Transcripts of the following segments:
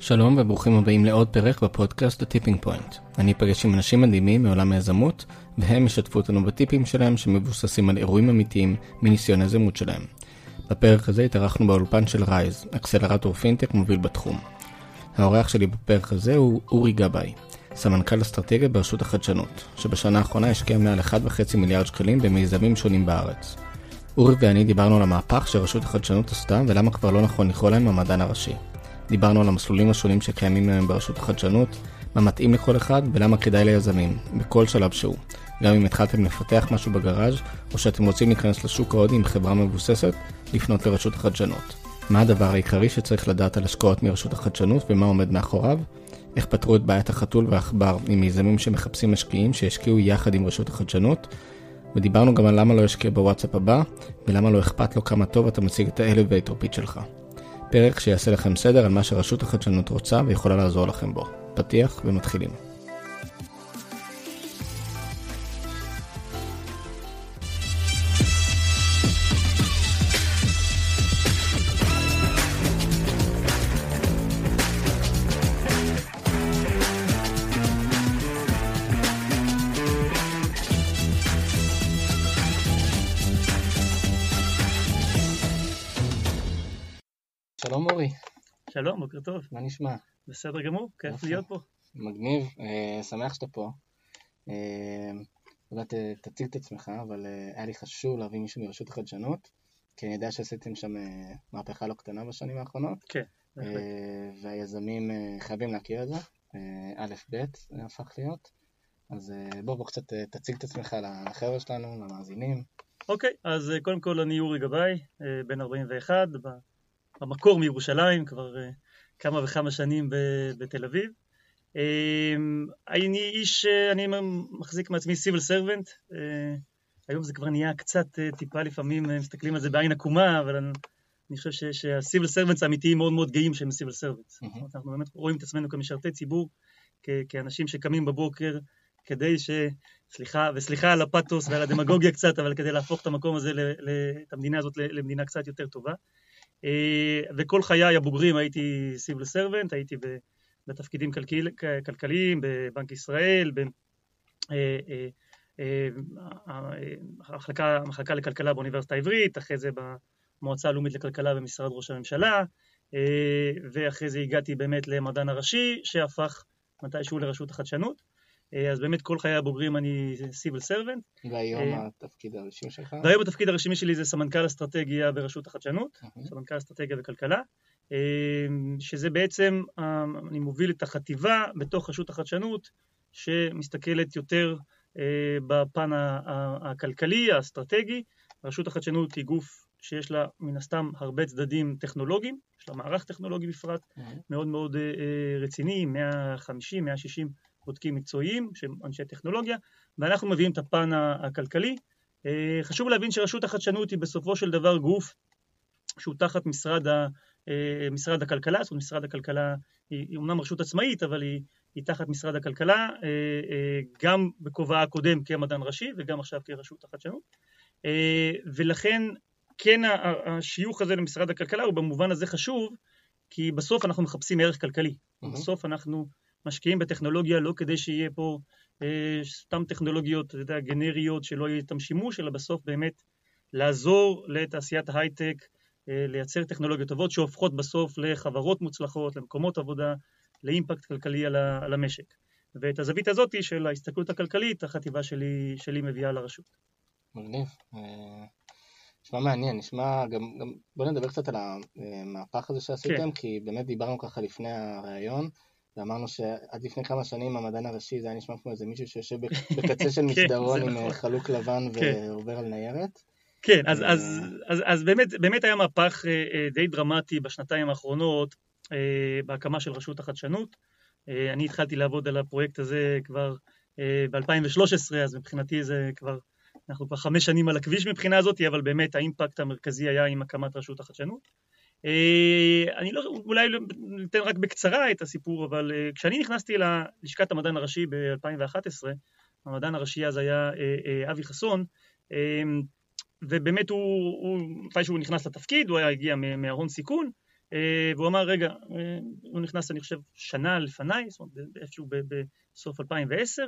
שלום וברוכים הבאים לעוד פרק בפודקאסט ה Tipping Point. אני אפגש עם אנשים מדהימים מעולם היזמות, והם ישתפו אותנו בטיפים שלהם שמבוססים על אירועים אמיתיים מניסיון היזמות שלהם. בפרק הזה התארחנו באולפן של Rise, אקסלרטור פינטק מוביל בתחום. האורח שלי בפרק הזה הוא אורי גבאי, סמנכ"ל אסטרטגיה ברשות החדשנות, שבשנה האחרונה השקיע מעל 1.5 מיליארד שקלים במיזמים שונים בארץ. אורי ואני דיברנו על המהפך שרשות החדשנות עשתה ולמה כבר לא נכון לקרוא להם המדען הראשי. דיברנו על המסלולים השונים שקיימים היום ברשות החדשנות, מה מתאים לכל אחד ולמה כדאי ליזמים, בכל שלב שהוא. גם אם התחלתם לפתח משהו בגראז' או שאתם רוצים להיכנס לשוק ההודי עם חברה מבוססת, לפנות לרשות החדשנות. מה הדבר העיקרי שצריך לדעת על השקעות מרשות החדשנות ומה עומד מאחוריו? איך פתרו את בעיית החתול והעכבר עם מיזמים שמחפשים משקיעים שישקיעו יחד עם רשות החדשנות? ודיברנו גם על למה לא ישקיע בוואטסאפ הבא, ולמה לא אכפת לו כמה טוב אתה מציג את האלווייטור פיץ' שלך. פרק שיעשה לכם סדר על מה שרשות החדשנות רוצה ויכולה לעזור לכם בו. פתיח ומתחילים. שלום, בוקר טוב. מה נשמע? בסדר גמור, כיף. להיות פה. מגניב, אה, שמח שאתה פה. אה, אולי ת- תציג את עצמך, אבל אה, היה לי חשוב להביא מישהו מרשות החדשנות, כי אני יודע שעשיתם שם אה, מהפכה לא קטנה בשנים האחרונות, כן, בהחלט. אה, והיזמים אה, חייבים להכיר את זה, אה, א', ב', הפך להיות. אז אה, בוא, בוא קצת אה, תציג את עצמך לחבר'ה שלנו, למאזינים. אוקיי, אז אה, קודם כל אני אורי גבאי, אה, בן 41, במקור מירושלים, כבר אה, כמה וכמה שנים בתל אביב. אה, אני איש, אה, אני מחזיק מעצמי civil servant, היום זה כבר נהיה קצת אה, טיפה לפעמים אה, מסתכלים על זה בעין עקומה, אבל אני, אני חושב שה civil servants האמיתיים מאוד מאוד גאים שהם civil servants. מהמם. אנחנו באמת רואים את עצמנו כמשרתי ציבור, כ- כאנשים שקמים בבוקר כדי ש... סליחה, וסליחה על הפתוס ועל הדמגוגיה קצת, אבל כדי להפוך את המקום הזה, ל- ל- את המדינה הזאת למדינה קצת יותר טובה. אה, וכל חיי הבוגרים הייתי סיביל סרבנט, הייתי בתפקידים כלכלי- כלכליים, בבנק ישראל, ב... אה, אה, לכלכלה באוניברסיטה העברית, אחרי זה במועצה הלאומית לכלכלה במשרד ראש הממשלה, ואחרי זה הגעתי באמת למדען הראשי, שהפך מתישהו לרשות החדשנות. אה, אז באמת כל חיי הבוגרים אני סיביל סרבנט, והיום אה, התפקיד הרשמי שלך? והיום התפקיד הרשמי שלי זה סמנכ"ל אסטרטגיה ברשות החדשנות. סמנכ"ל אסטרטגיה וכלכלה, אה, שזה בעצם, אני מוביל את החטיבה בתוך רשות החדשנות, שמסתכלת יותר בפן הכלכלי, האסטרטגי. רשות החדשנות היא גוף שיש לה מן הסתם הרבה צדדים טכנולוגיים, יש לה מערך טכנולוגי בפרט. מאוד מאוד רציני, 150, 160 בודקים מקצועיים שהם אנשי טכנולוגיה, ואנחנו מביאים את הפן הכלכלי. אה, חשוב להבין שרשות החדשנות היא בסופו של דבר גוף שהוא תחת משרד, ה, אה, משרד הכלכלה, זאת אומרת משרד הכלכלה היא, היא אומנם רשות עצמאית, אבל היא, היא תחת משרד הכלכלה, אה, גם בכובעה הקודם כמדען ראשי וגם עכשיו כרשות החדשנות. ולכן כן השיוך הזה למשרד הכלכלה הוא במובן הזה חשוב, כי בסוף אנחנו מחפשים ערך כלכלי. מהמם. בסוף אנחנו משקיעים בטכנולוגיה לא כדי שיהיה פה אה, סתם טכנולוגיות, אתה יודע, גנריות, שלא יהיה איתן שימוש, אלא בסוף באמת לעזור לתעשיית ההייטק, אה, לייצר טכנולוגיות טובות שהופכות בסוף לחברות מוצלחות, למקומות עבודה, לאימפקט כלכלי על, ה, על המשק. ואת הזווית הזאת של ההסתכלות הכלכלית, החטיבה שלי, שלי מביאה לרשות. מגניב. אה, נשמע מעניין, נשמע גם, גם בוא נדבר קצת על המהפך הזה שעשיתם, כן. כי באמת דיברנו ככה לפני הראיון, ואמרנו שעד לפני כמה שנים המדען הראשי זה היה נשמע כמו איזה מישהו שיושב בק- בקצה של כן, מסדרון עם נכון. אה, חלוק לבן כן. ועובר על ניירת. כן, אז. אז, אז, אז באמת, באמת היה מהפך אה, אה, די דרמטי בשנתיים האחרונות בהקמה של רשות החדשנות. אני התחלתי לעבוד על הפרויקט הזה כבר אה, ב-2013, אז מבחינתי זה כבר, אנחנו כבר חמש שנים על הכביש מבחינה הזאת, אבל באמת האימפקט המרכזי היה עם הקמת רשות החדשנות. אה, אני לא, אולי ניתן רק בקצרה את הסיפור, אבל אה, כשאני נכנסתי ללשכת המדען הראשי ב-2011, המדען הראשי אז היה אה, אבי חסון, ובאמת הוא, מתי שהוא נכנס לתפקיד, הוא היה הגיע מ- מההון סיכון, והוא אמר, רגע, הוא נכנס, אני חושב, שנה לפניי, זאת אומרת, איפשהו בסוף 2010,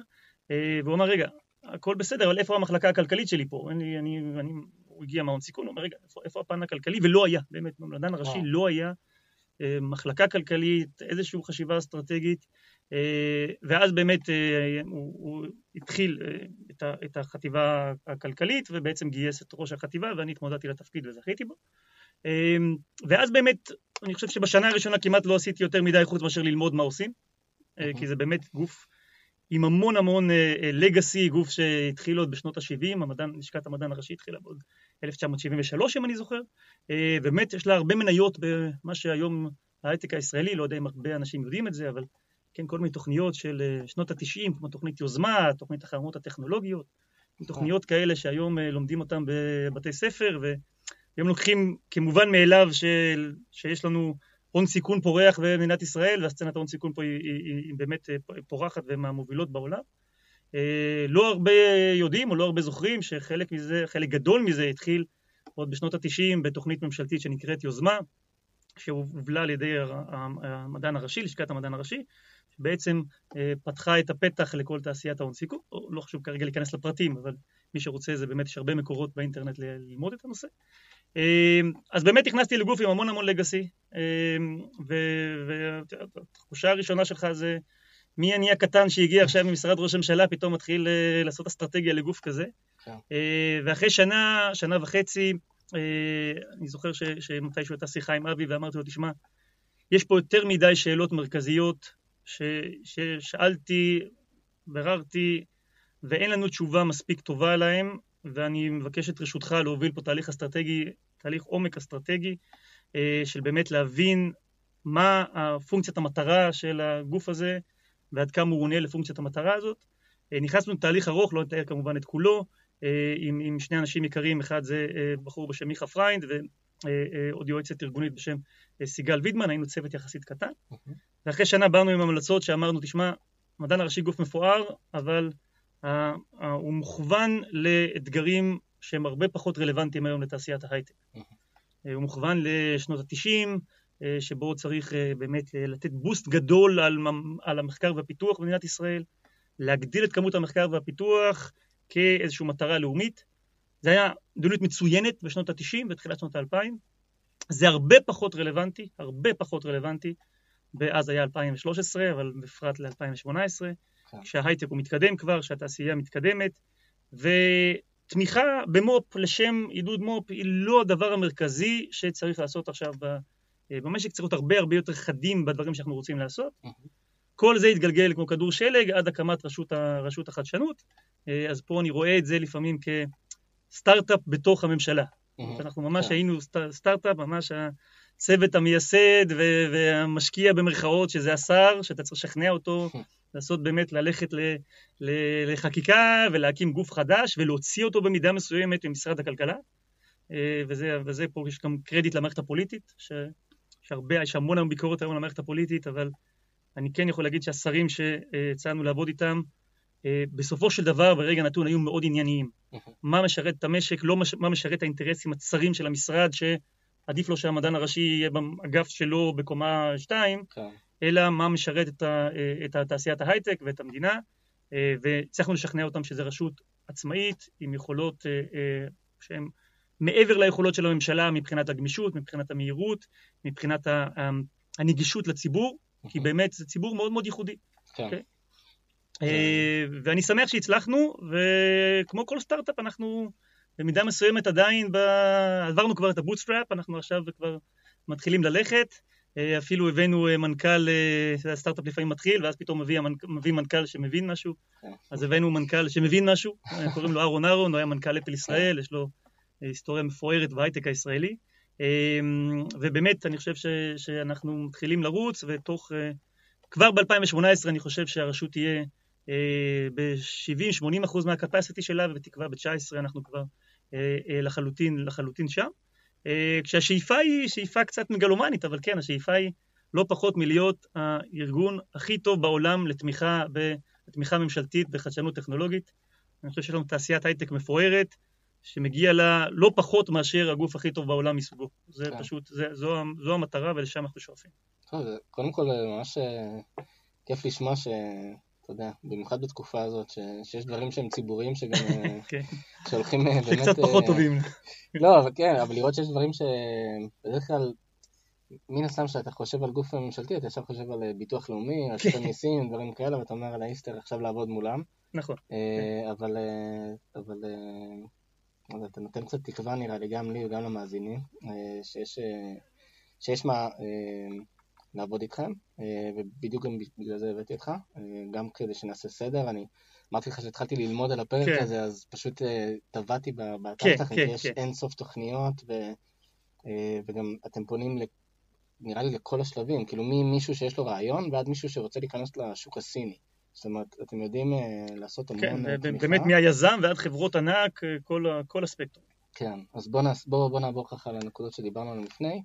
והוא אמר, רגע, הכל בסדר, אבל איפה המחלקה הכלכלית שלי פה? אני, אני, אני, הוא הגיע מהון סיכון, הוא אומר, רגע, איפה, איפה הפן הכלכלי? ולא היה, באמת, במדען הראשי לא היה אה, מחלקה כלכלית, איזושהי חשיבה אסטרטגית, אה, ואז באמת אה, הוא, הוא התחיל את, ה, את החטיבה הכלכלית, ובעצם גייס את ראש החטיבה, ואני התמודדתי לתפקיד וזכיתי בו. ואז באמת, אני חושב שבשנה הראשונה כמעט לא עשיתי יותר מדי חוץ מאשר ללמוד מה עושים, כי זה באמת גוף עם המון המון לגאסי, uh, גוף שהתחיל עוד בשנות ה-70, המדען, לשכת המדען הראשי התחילה בעוד 1973 אם אני זוכר, uh, באמת יש לה הרבה מניות במה שהיום ההייטק הישראלי, לא יודע אם הרבה אנשים יודעים את זה, אבל כן, כל מיני תוכניות של uh, שנות ה-90, כמו תוכנית יוזמה, תוכנית החרמות הטכנולוגיות, תוכניות כאלה שהיום uh, לומדים אותן בבתי ספר, והם לוקחים כמובן מאליו של, שיש לנו הון סיכון פורח במדינת ישראל, והסצנת ההון סיכון פה היא, היא, היא, היא באמת אה, פורחת ומהמובילות בעולם. אה, לא הרבה יודעים או לא הרבה זוכרים שחלק מזה, חלק גדול מזה התחיל עוד בשנות התשעים בתוכנית ממשלתית שנקראת יוזמה, שהובלה על ידי המדען הראשי, לשכת המדען הראשי, שבעצם אה, פתחה את הפתח לכל תעשיית ההון סיכון, לא חשוב כרגע להיכנס לפרטים, אבל מי שרוצה זה באמת יש הרבה מקורות באינטרנט ללמוד את הנושא. אמ, אז באמת נכנסתי לגוף עם המון המון לגאסי, והתחושה הראשונה שלך זה מי אני הקטן שהגיע עכשיו ממשרד ראש הממשלה, פתאום מתחיל אה, לעשות אסטרטגיה לגוף כזה. כן. אה, ואחרי שנה, שנה וחצי, אה, אני זוכר שמתישהו הייתה שיחה עם אבי ואמרתי לו, תשמע, יש פה יותר מדי שאלות מרכזיות ש, ששאלתי, ביררתי, ואין לנו תשובה מספיק טובה עליהן, ואני מבקש את רשותך להוביל פה תהליך אסטרטגי תהליך עומק אסטרטגי של באמת להבין מה פונקציית המטרה של הגוף הזה ועד כמה הוא עונה לפונקציית המטרה הזאת. אה, נכנסנו לתהליך ארוך, לא נתאר כמובן את כולו, אה, עם, עם שני אנשים יקרים, אחד זה בחור בשם מיכה פריינד ועוד יועצת ארגונית בשם סיגל וידמן, היינו צוות יחסית קטן. אוקיי. ואחרי שנה באנו עם המלצות שאמרנו, תשמע, המדען הראשי גוף מפואר, אבל הוא מוכוון לאתגרים שהם הרבה פחות רלוונטיים היום לתעשיית ההייטק. אה, הוא מוכוון לשנות התשעים, אה, שבו צריך אה, באמת לתת בוסט גדול על, על המחקר והפיתוח במדינת ישראל, להגדיל את כמות המחקר והפיתוח כאיזושהי מטרה לאומית. זה היה מדיניות מצוינת בשנות התשעים ותחילת שנות האלפיים. זה הרבה פחות רלוונטי, הרבה פחות רלוונטי, ואז היה 2013, אבל בפרט ל-2018, כן. כשההייטק הוא מתקדם כבר, כשהתעשייה מתקדמת, ו... תמיכה במו"פ לשם עידוד מו"פ היא לא הדבר המרכזי שצריך לעשות עכשיו אה, במשק, צריך להיות הרבה הרבה יותר חדים בדברים שאנחנו רוצים לעשות. כל זה יתגלגל כמו כדור שלג עד הקמת רשות, רשות החדשנות, אה, אז פה אני רואה את זה לפעמים כסטארט-אפ בתוך הממשלה. אנחנו ממש כן. היינו סטארט-אפ, ממש הצוות המייסד והמשקיע במרכאות, שזה השר, שאתה צריך לשכנע אותו לעשות באמת, ללכת ל, ל, לחקיקה ולהקים גוף חדש ולהוציא אותו במידה מסוימת ממשרד הכלכלה. אה, וזה, וזה פה יש גם קרדיט למערכת הפוליטית, ש, שהרבה, יש המון המון ביקורת היום למערכת הפוליטית, אבל אני כן יכול להגיד שהשרים שהצענו לעבוד איתם, אה, בסופו של דבר, ברגע נתון, היו מאוד ענייניים. מה משרת את המשק, לא מש, מה משרת את האינטרסים הצרים של המשרד, שעדיף לו שהמדען הראשי יהיה באגף שלו בקומה 2, כן. אלא מה משרת את, ה, את תעשיית ההייטק ואת המדינה, אה, והצלחנו לשכנע אותם שזו רשות עצמאית עם יכולות אה, שהן מעבר ליכולות של הממשלה מבחינת הגמישות, מבחינת המהירות, מבחינת הנגישות לציבור, כי באמת זה ציבור מאוד מאוד ייחודי. כן. Okay? אוקיי? כן. ואני שמח שהצלחנו, וכמו כל סטארט-אפ אנחנו במידה מסוימת עדיין, ב... עברנו כבר את ה bootstrap, אנחנו עכשיו כבר מתחילים ללכת. אה, אפילו הבאנו אה, מנכ"ל, אה, הסטארט-אפ לפעמים מתחיל, ואז פתאום מביא, מביא מנכ"ל שמבין משהו, כן. אז הבאנו מנכ"ל שמבין משהו, קוראים לו אהרון אהרון, הוא היה מנכ"ל אפל ישראל, יש לו היסטוריה מפוארת בהייטק הישראלי, ובאמת אני חושב ש, שאנחנו מתחילים לרוץ, ותוך, כבר ב-2018 אני חושב שהרשות תהיה ב-70-80% מהקפסיטי שלה, ובתקווה ב-19 אנחנו כבר לחלוטין, לחלוטין שם. אה, כשהשאיפה היא שאיפה קצת מגלומנית, אבל כן, השאיפה היא לא פחות מלהיות הארגון הכי טוב בעולם לתמיכה, לתמיכה ממשלתית בחדשנות טכנולוגית. אני חושב שיש לנו תעשיית הייטק מפוארת, שמגיע לה לא פחות מאשר הגוף הכי טוב בעולם מסוגו. זה כן. פשוט, זה, זו, זו המטרה ולשם אנחנו שואפים. טוב, קודם כל זה ממש אה, כיף לשמוע ש... אתה יודע, במיוחד בתקופה הזאת, ש... שיש דברים שהם ציבוריים שגם... אה, כן. שהולכים אה, באמת... שקצת פחות אה, טובים. לא, אבל כן, אבל לראות שיש דברים שבדרך כלל, מן הסתם כשאתה חושב על גוף ממשלתי, אתה ישר חושב על אה, ביטוח לאומי, רשות. המיסים, דברים כאלה, ואתה אומר על האיסטר עכשיו לעבוד מולם. נכון. אה, אבל, אה, אבל אה, אז אתה נותן קצת תקווה נראה לי, גם לי וגם למאזינים, אה, שיש, אה, שיש מה אה, לעבוד איתכם, ובדיוק גם בגלל זה הבאתי אותך, גם כדי שנעשה סדר, אני אמרתי לך שהתחלתי ללמוד על הפרק כן. הזה, אז פשוט טבעתי באתר כן, שלכם, כן, כי יש כן. אין סוף תוכניות, ו, וגם אתם פונים, ל- נראה לי לכל השלבים, כאילו ממישהו שיש לו רעיון ועד מישהו שרוצה להיכנס לשוק הסיני. זאת אומרת, אתם יודעים אה, לעשות המון כן, אה, ב- תמיכה. באמת מהיזם ועד חברות ענק, אה, כל, כל הספקטרום. כן, אז בוא, נעש, בוא, בוא נעבור ככה לנקודות שדיברנו עליהן לפני.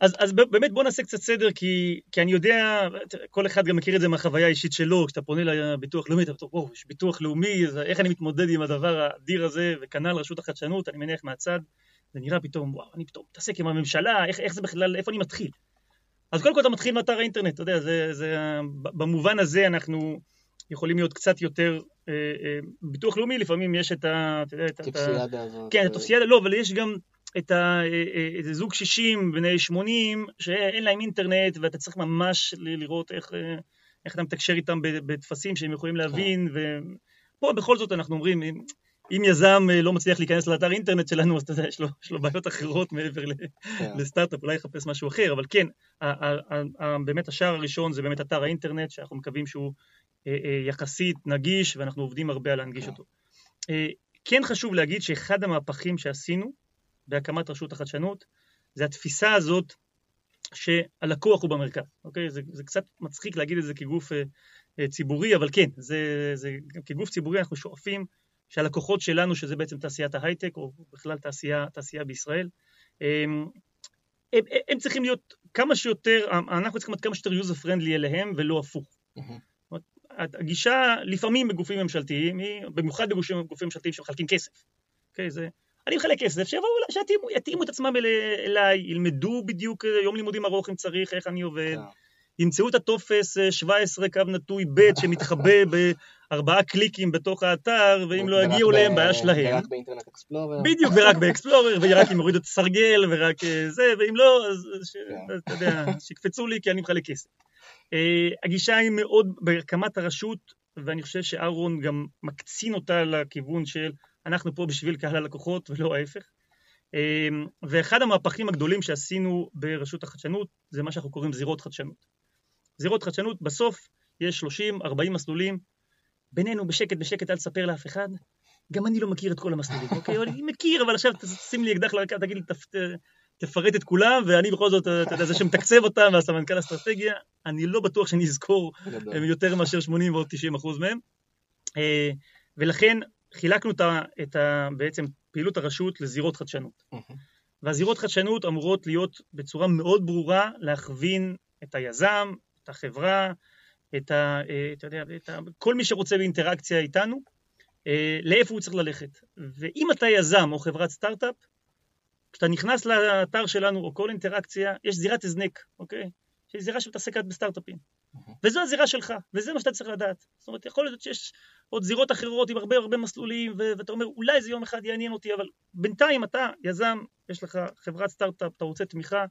אז, אז באמת בוא נעשה קצת סדר, כי, כי אני יודע, כל אחד גם מכיר את זה מהחוויה האישית שלו, כשאתה פונה לביטוח לאומי, אתה אומר, וואו, יש ביטוח לאומי, אז איך אני מתמודד עם הדבר האדיר הזה, וכנ"ל רשות החדשנות, אני מניח מהצד, זה נראה פתאום, וואו, אני פתאום מתעסק עם הממשלה, איך, איך זה בכלל, איפה אני מתחיל? אז קודם כל אתה מתחיל מאתר האינטרנט, אתה יודע, זה, זה, במובן הזה אנחנו יכולים להיות קצת יותר, אה, אה, ביטוח לאומי לפעמים יש את ה... אתה יודע, את ה- את ה... טיפסיאדה הזאת. כן, הטופסיאדה לא, אבל יש גם את ה- אה, אה, איזה זוג 60 בני 80 שאין להם אינטרנט ואתה צריך ממש לראות איך, אה, איך אתה מתקשר איתם בטפסים שהם יכולים להבין ופה בכל זאת אנחנו אומרים אם, יזם אה, לא מצליח להיכנס לאתר אינטרנט שלנו אז אתה יודע יש לו, יש לו בעיות אחרות מעבר ל- כן, לסטארט-אפ אולי יחפש משהו אחר אבל כן באמת השער הראשון זה באמת אתר האינטרנט שאנחנו מקווים שהוא אה, אה, יחסית נגיש ואנחנו עובדים הרבה על להנגיש כן. אותו. כן חשוב להגיד שאחד המהפכים שעשינו בהקמת רשות החדשנות זה התפיסה הזאת שהלקוח הוא במרכז, אוקיי? זה, זה קצת מצחיק להגיד את זה כגוף אה, אה, ציבורי, אבל כן, זה, זה, כגוף ציבורי אנחנו שואפים שהלקוחות שלנו, שזה בעצם תעשיית ההייטק, או בכלל תעשייה, תעשייה בישראל, הם, הם, הם צריכים להיות כמה שיותר, אנחנו צריכים להיות כמה שיותר user friendly אליהם ולא הפוך. מהמם. הגישה לפעמים בגופים ממשלתיים, היא, במיוחד בגופים גופים ממשלתיים שמחלקים כסף. אוקיי, זה, אני מחלק כסף, שיבואו, שיתאימו יתאימו את עצמם אל, אליי, ילמדו בדיוק אה, יום לימודים ארוך אם צריך, איך אני עובד, כן. ימצאו את הטופס אה, 17 קו נטוי ב' שמתחבא בארבעה קליקים בתוך האתר, ואם לא יגיעו להם, בעיה שלהם. ורק באינטרנט אקספלורר. בדיוק, ורק באקספלורר, ורק אם יורידו את הסרגל, ורק אה, זה, ואם לא, אז כן. אתה יודע, שיקפצו לי כי אני מחלק כסף. אה, הגישה היא מאוד, בהקמת הרשות, ואני חושב שאהרון גם מקצין אותה לכיוון של אנחנו פה בשביל קהל הלקוחות ולא ההפך. אה, ואחד המהפכים הגדולים שעשינו ברשות החדשנות, זה מה שאנחנו קוראים זירות חדשנות. זירות חדשנות, בסוף יש 30-40 מסלולים, בינינו בשקט בשקט, אל תספר לאף אחד. גם אני לא מכיר את כל המסלולים, אוקיי? אני מכיר, אבל עכשיו תשים לי אקדח לרקה, תגיד לי, תפ- תפרט את כולם, ואני בכל זאת, אתה יודע, זה שמתקצב אותם, והסמנכ"ל אסטרטגיה, אני לא בטוח שאני אזכור. הם יותר מאשר 80 ועוד 90 אחוז מהם. אה, ולכן חילקנו את ה, את ה, בעצם פעילות הרשות לזירות חדשנות. מהמם. והזירות חדשנות אמורות להיות בצורה מאוד ברורה להכווין את היזם, את החברה, את ה... אה, אתה יודע, את ה כל מי שרוצה באינטראקציה איתנו, אה, לאיפה הוא צריך ללכת. ואם אתה יזם או חברת סטארט-אפ, כשאתה נכנס לאתר שלנו או כל אינטראקציה, יש זירת הזנק, אוקיי? שהיא זירה שמתעסקת בסטארט-אפים. וזו הזירה שלך, וזה מה שאתה צריך לדעת. זאת אומרת, יכול להיות שיש עוד זירות אחרות עם הרבה הרבה מסלולים, ו- ואתה אומר, אולי זה יום אחד יעניין אותי, אבל בינתיים אתה יזם, יש לך חברת סטארט-אפ, אתה רוצה תמיכה,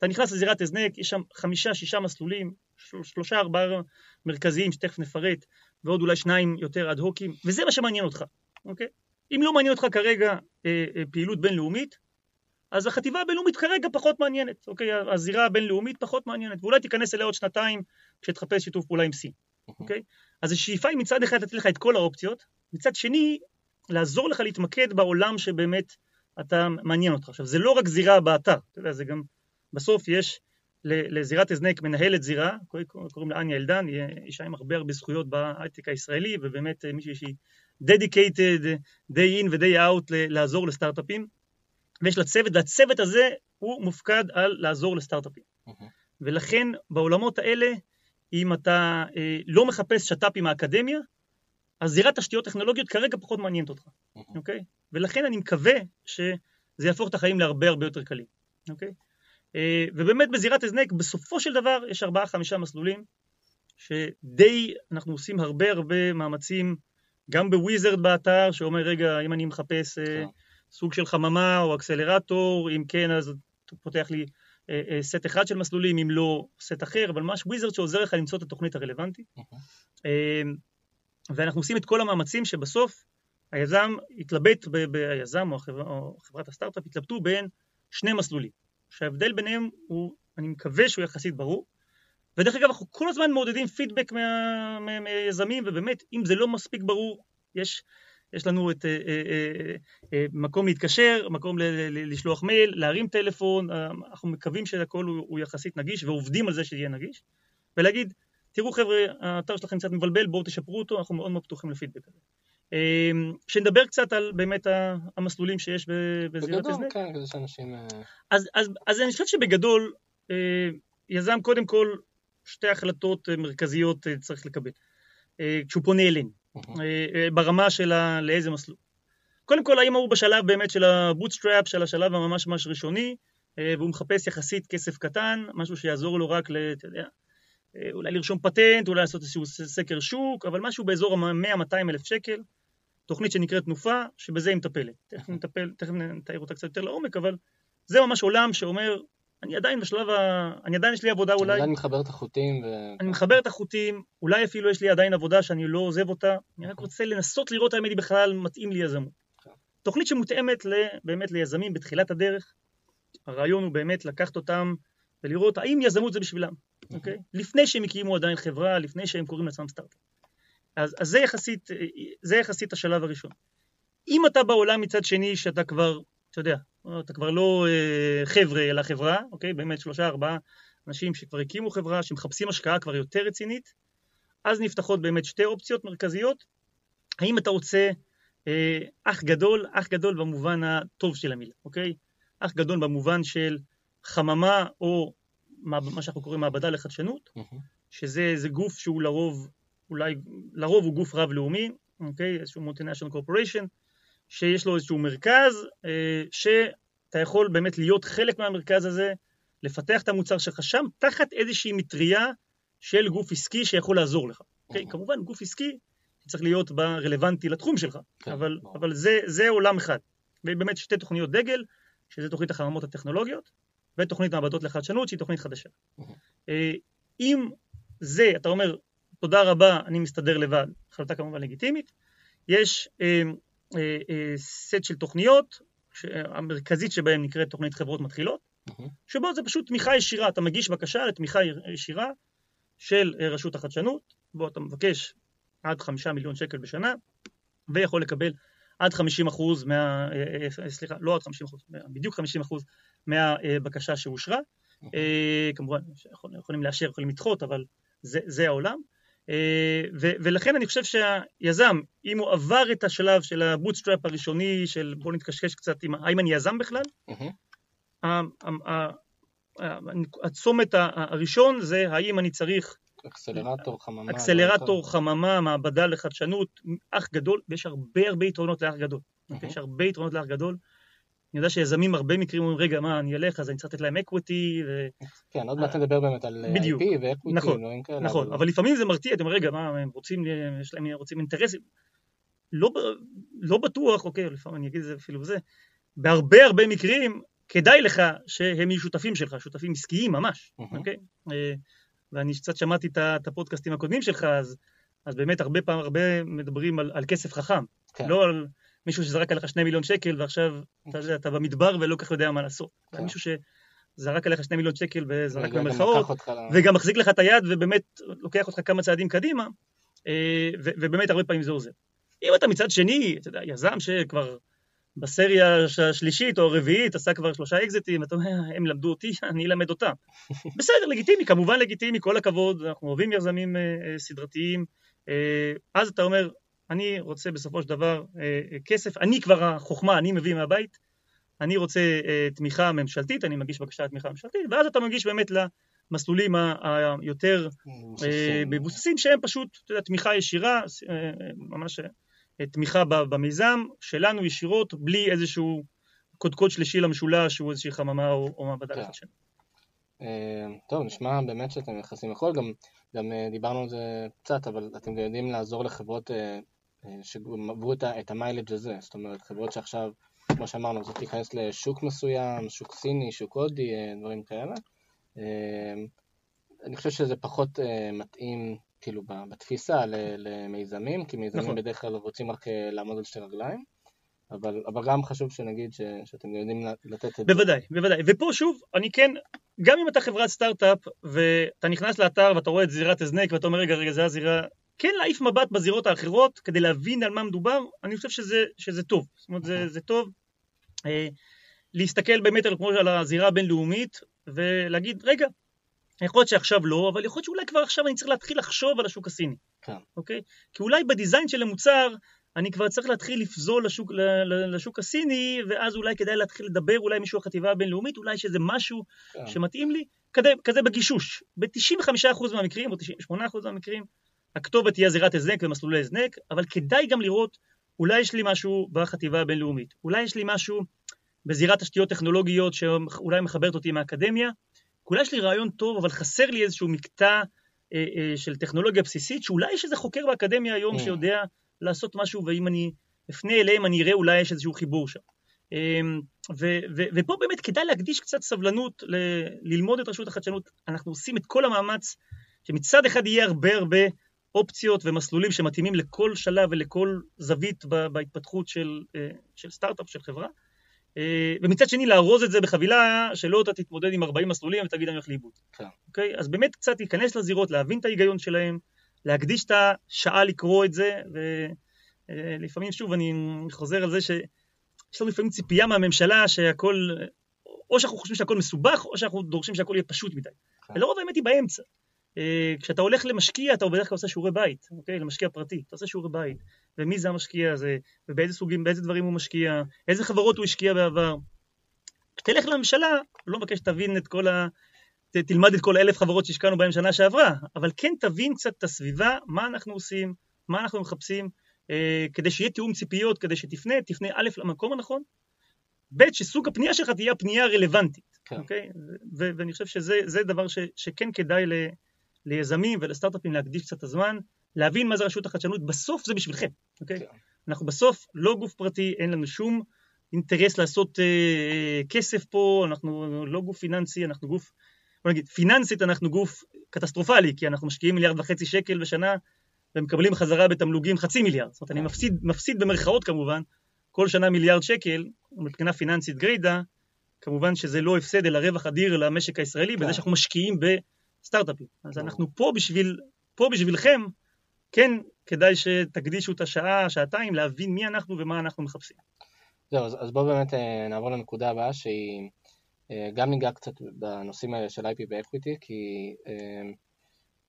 אתה נכנס לזירת הזנק, יש שם חמישה, שישה מסלולים, של- שלושה, ארבעה מרכזיים שתכף נפרט, ועוד אולי שניים יותר אד-הוקים, וזה מה שמעניין אותך, אוקיי? אם לא מעניין אותך כרגע אה, אה, פעילות בינלאומית, אז החטיבה הבינלאומית כרגע פחות מעניינת, אוקיי? הזירה הבינלאומית פחות מעניינת, ואולי תיכנס אליה עוד שנתיים כשתחפש שיתוף פעולה עם סין, אוקיי? אז השאיפה היא מצד אחד לתת לך את כל האופציות, מצד שני, לעזור לך להתמקד בעולם שבאמת אתה מעניין אותך. עכשיו, זה לא רק זירה באתר, אתה יודע, זה גם, בסוף יש לזירת הזנק מנהלת זירה, קוראים- לה אניה אלדן, היא אישה עם הרבה הרבה זכויות בהייטק הישראלי, ובאמת אה, מישהי שהיא dedicated day in ו-day out לעזור לסטארט-אפים, ויש לה צוות, והצוות הזה הוא מופקד על לעזור לסטארט-אפים. מהמם. ולכן בעולמות האלה, אם אתה אה, לא מחפש שת"פ עם האקדמיה, אז זירת תשתיות טכנולוגיות כרגע פחות מעניינת אותך, מהמם. אוקיי? ולכן אני מקווה שזה יהפוך את החיים להרבה הרבה יותר קלים, אוקיי? אה, ובאמת בזירת הזנק בסופו של דבר יש ארבעה חמישה מסלולים שדי אנחנו עושים הרבה הרבה מאמצים גם ב wizard באתר שאומר רגע אם אני מחפש אה, כן. סוג של חממה או אקסלרטור אם כן אז פותח לי אה, אה, סט אחד של מסלולים, אם לא סט אחר, אבל ממש wizard שעוזר לך למצוא את התוכנית הרלוונטית. אה, ואנחנו עושים את כל המאמצים שבסוף היזם יתלבט, היזם או, החבר, או חברת הסטארט-אפ יתלבטו בין שני מסלולים, שההבדל ביניהם הוא, אני מקווה שהוא יחסית ברור. ודרך אגב, אנחנו כל הזמן מעודדים פידבק מהיזמים, ובאמת, אם זה לא מספיק ברור, יש יש לנו את אה, אה, אה, מקום להתקשר, מקום לשלוח מייל, להרים טלפון, אנחנו מקווים שהכל הוא, הוא יחסית נגיש ועובדים על זה שיהיה נגיש, ולהגיד, תראו חבר'ה, האתר שלכם קצת מבלבל, בואו תשפרו אותו, אנחנו מאוד מאוד פתוחים לפידבק הזה. שנדבר קצת על באמת המסלולים שיש בזירת הזנק. בגדול, כן, כדי שאנשים... אז, אז, אז אני חושב שבגדול, יזם קודם כל שתי החלטות מרכזיות צריך לקבל, כשהוא פונה אלינו. אה, אה, ברמה של לאיזה מסלול. קודם כל, האם הוא בשלב באמת של ה bootstrap, של השלב הממש ממש ראשוני, אה, והוא מחפש יחסית כסף קטן, משהו שיעזור לו רק, אתה יודע, אולי לרשום פטנט, אולי לעשות איזשהו סקר שוק, אבל משהו באזור ה-100-200 אלף שקל, תוכנית שנקראת תנופה, שבזה היא מטפלת. תכף נטפל, תכף נתאר אותה קצת יותר לעומק, אבל זה ממש עולם שאומר, אני עדיין בשלב ה... אני עדיין יש לי עבודה אולי... אני עדיין מחבר את החוטים ו... אני מחבר את החוטים, אולי אפילו יש לי עדיין עבודה שאני לא עוזב אותה, אני רק רוצה לנסות לראות האם היא בכלל מתאים לי יזמות. כן. תוכנית שמותאמת באמת ליזמים בתחילת הדרך, הרעיון הוא באמת לקחת אותם ולראות האם יזמות זה בשבילם, אוקיי? לפני שהם הקימו עדיין חברה, לפני שהם קוראים לעצמם סטארט-אפ. אז, אז זה, יחסית, זה יחסית השלב הראשון. אם אתה בעולם מצד שני שאתה כבר, אתה יודע, אתה כבר לא אה, חבר'ה אלא חברה, אוקיי? באמת שלושה ארבעה אנשים שכבר הקימו חברה, שמחפשים השקעה כבר יותר רצינית, אז נפתחות באמת שתי אופציות מרכזיות. האם אתה רוצה אה, אח גדול, אח גדול במובן הטוב של המילה, אוקיי? אח גדול במובן של חממה או מה, מה שאנחנו קוראים מעבדה לחדשנות, mm-hmm. שזה גוף שהוא לרוב, אולי, לרוב הוא גוף רב-לאומי, אוקיי? איזשהו multinational corporation, שיש לו איזשהו מרכז, אה, שאתה יכול באמת להיות חלק מהמרכז הזה, לפתח את המוצר שלך שם, תחת איזושהי מטריה של גוף עסקי שיכול לעזור לך. אוקיי? כמובן, גוף עסקי צריך להיות רלוונטי לתחום שלך, כן, אבל, אבל זה, זה עולם אחד. ובאמת שתי תוכניות דגל, שזה תוכנית החממות הטכנולוגיות, ותוכנית מעבדות לחדשנות, שהיא תוכנית חדשה. אה, אם זה, אתה אומר, תודה רבה, אני מסתדר לבד, החלטה כמובן לגיטימית, יש אה, אה, אה, סט של תוכניות, המרכזית שבהן נקראת תוכנית חברות מתחילות, שבו זה פשוט תמיכה ישירה, אתה מגיש בקשה לתמיכה ישירה של אה, רשות החדשנות, בו אתה מבקש עד חמישה מיליון שקל בשנה, ויכול לקבל עד חמישים אחוז מה... סליחה, לא עד חמישים אחוז, בדיוק חמישים אחוז מהבקשה שאושרה. כמובן, יכולים לאשר, יכולים לדחות, אבל זה, זה העולם. אה, ו- ולכן אני חושב שהיזם, אם הוא עבר את השלב של ה bootstrap הראשוני, של בוא נתקשקש קצת עם האם אני יזם בכלל, הצומת הראשון זה האם אני צריך אקסלרטור חממה, אקסלרטור חממה, מעבדה לחדשנות, אח גדול, ויש הרבה הרבה יתרונות לאח גדול, יש הרבה יתרונות לאח גדול, אני יודע שיזמים הרבה מקרים אומרים, רגע, מה, אני אלך, אז אני צריך לתת להם equity. ו... כן, עוד מעט נדבר באמת על בדיוק, IP ו equity, נכון. נכון, אבל... לפעמים זה מרתיע, אומר, רגע, מה, הם רוצים, יש להם, רוצים אינטרסים. לא, לא בטוח, אוקיי, לפעמים אני אגיד את זה אפילו זה, בהרבה הרבה מקרים, כדאי לך שהם יהיו שותפים שלך, שותפים עסקיים ממש, אוקיי? אה, ואני קצת שמעתי את הפודקאסטים הקודמים שלך, אז, אז באמת הרבה פעם, הרבה מדברים על, על כסף חכם, כן. לא על... מישהו שזרק עליך שני מיליון שקל ועכשיו אתה, יודע, אתה במדבר ולא כל כך יודע מה לעשות. כן. מישהו שזרק עליך שני מיליון שקל וזרק במרכאות, וגם מחזיק לך את היד ובאמת לוקח אותך כמה צעדים קדימה, אה, ובאמת הרבה פעמים זה עוזר. אם אתה מצד שני, אתה יודע, יזם שכבר בסריה השלישית או הרביעית עשה כבר שלושה אקזיטים, אתה אומר, הם למדו אותי, אני אלמד אותם. בסדר, לגיטימי, כמובן לגיטימי, כל הכבוד, אנחנו אוהבים יזמים אה, אה, סדרתיים. אז אתה אומר, אני רוצה בסופו של דבר אה, אה, כסף, אני כבר החוכמה, אני מביא מהבית, אני רוצה אה, תמיכה ממשלתית, אני מגיש בקשה לתמיכה ממשלתית, ואז אתה מגיש באמת למסלולים היותר מבוססים, שהם פשוט, יודע, תמיכה ישירה, ממש תמיכה במיזם שלנו ישירות, בלי איזשהו קודקוד שלישי למשולש, שהוא איזושהי חממה או, או מעבדה כן. לחדשנות. אה, טוב, נשמע באמת שאתם נכנסים לכל, גם, גם דיברנו על זה קצת, אבל אתם יודעים לעזור לחברות שעברו את, את המיילג' הזה, זאת אומרת, חברות שעכשיו, כמו שאמרנו, רוצות להיכנס לשוק מסוים, שוק סיני, שוק הודי, דברים כאלה. אני חושב שזה פחות מתאים, כאילו, בתפיסה למיזמים, כי מיזמים נכון. בדרך כלל רוצים רק לעמוד על שתי רגליים. אבל, אבל גם חשוב שנגיד ש, שאתם יודעים לתת את זה. בוודאי, בוודאי. ופה שוב, אני כן, גם אם אתה חברת סטארט-אפ ואתה נכנס לאתר ואתה רואה את זירת הזנק ואתה אומר רגע, רגע, זה הזירה, כן להעיף מבט בזירות האחרות כדי להבין על מה מדובר, אני חושב שזה, שזה טוב. זאת אומרת, זה, זה טוב אה, להסתכל באמת על, על הזירה הבינלאומית ולהגיד, רגע, יכול להיות שעכשיו לא, אבל יכול להיות שאולי כבר עכשיו אני צריך להתחיל לחשוב על השוק הסיני. כן. אוקיי? כי אולי בדיזיין של המוצר אני כבר צריך להתחיל לפזול לשוק, לשוק הסיני, ואז אולי כדאי להתחיל לדבר אולי מישהו החטיבה הבינלאומית, אולי יש איזה משהו כן. שמתאים לי, כזה, כזה בגישוש. ב-95% מהמקרים, או 98% מהמקרים, הכתובת תהיה זירת הזנק ומסלולי הזנק, אבל כדאי גם לראות, אולי יש לי משהו בחטיבה הבינלאומית, אולי יש לי משהו בזירת תשתיות טכנולוגיות שאולי מחברת אותי מהאקדמיה, אולי יש לי רעיון טוב, אבל חסר לי איזשהו מקטע אה, אה, של טכנולוגיה בסיסית, שאולי יש איזה חוקר באקדמיה היום mm. שיודע לעשות משהו, ואם אני אפנה אליהם אני אראה אולי יש איזשהו חיבור שם. אמ, ו- ו- ופה באמת כדאי להקדיש קצת סבלנות ל- ללמוד את רשות החדשנות. אנחנו עושים את כל המאמץ שמצד אחד יהיה הרבה הרבה אופציות ומסלולים שמתאימים לכל שלב ולכל זווית בהתפתחות של, אה, של סטארט-אפ, של חברה, אה, ומצד שני לארוז את זה בחבילה שלא אתה תתמודד עם 40 מסלולים ותגיד אני הולך לאיבוד. כן. אוקיי? אז באמת קצת להיכנס לזירות, להבין את ההיגיון שלהם, להקדיש את השעה לקרוא את זה, ולפעמים, שוב, אני חוזר על זה שיש לנו לפעמים ציפייה מהממשלה שהכל, או שאנחנו חושבים שהכל מסובך, או שאנחנו דורשים שהכל יהיה פשוט מדי. כן. ולרוב האמת היא באמצע. אה, כשאתה הולך למשקיע, אתה בדרך כלל עושה שיעורי בית, אוקיי? למשקיע פרטי, אתה עושה שיעורי בית. ומי זה המשקיע הזה, ובאיזה סוגים, באיזה דברים הוא משקיע, איזה חברות הוא השקיע בעבר. כשתלך לממשלה, לא מבקש שתבין את כל ה... תלמד את כל אלף חברות שהשקענו בהן שנה שעברה, אבל כן תבין קצת את הסביבה, מה אנחנו עושים, מה אנחנו מחפשים, אה, כדי שיהיה תיאום ציפיות, כדי שתפנה, תפנה א' למקום הנכון, ב' שסוג הפנייה שלך תהיה הפנייה הרלוונטית, כן. אוקיי? ו- ואני חושב שזה דבר ש- שכן כדאי ל- ליזמים ולסטארט-אפים להקדיש קצת הזמן, להבין מה זה רשות החדשנות, בסוף זה בשבילכם, אוקיי? כן. אנחנו בסוף לא גוף פרטי, אין לנו שום אינטרס לעשות אה, כסף פה, אנחנו לא גוף פיננסי, אנחנו גוף בוא נגיד, פיננסית אנחנו גוף קטסטרופלי, כי אנחנו משקיעים מיליארד וחצי שקל בשנה ומקבלים חזרה בתמלוגים חצי מיליארד. זאת אומרת, אני מפסיד, מפסיד במרכאות כמובן, כל שנה מיליארד שקל, מבחינה פיננסית גרידא, כמובן שזה לא הפסד אלא רווח אדיר למשק הישראלי, בזה כן. שאנחנו משקיעים בסטארט-אפים. אז אנחנו פה בשביל, פה בשבילכם, כן כדאי שתקדישו את השעה, שעתיים, להבין מי אנחנו ומה אנחנו מחפשים. זהו, אז, אז בואו באמת אה, נעבור לנקודה הבאה שהיא אה, גם ניגע קצת בנושאים האלה של IP ו-Equity, כי אה,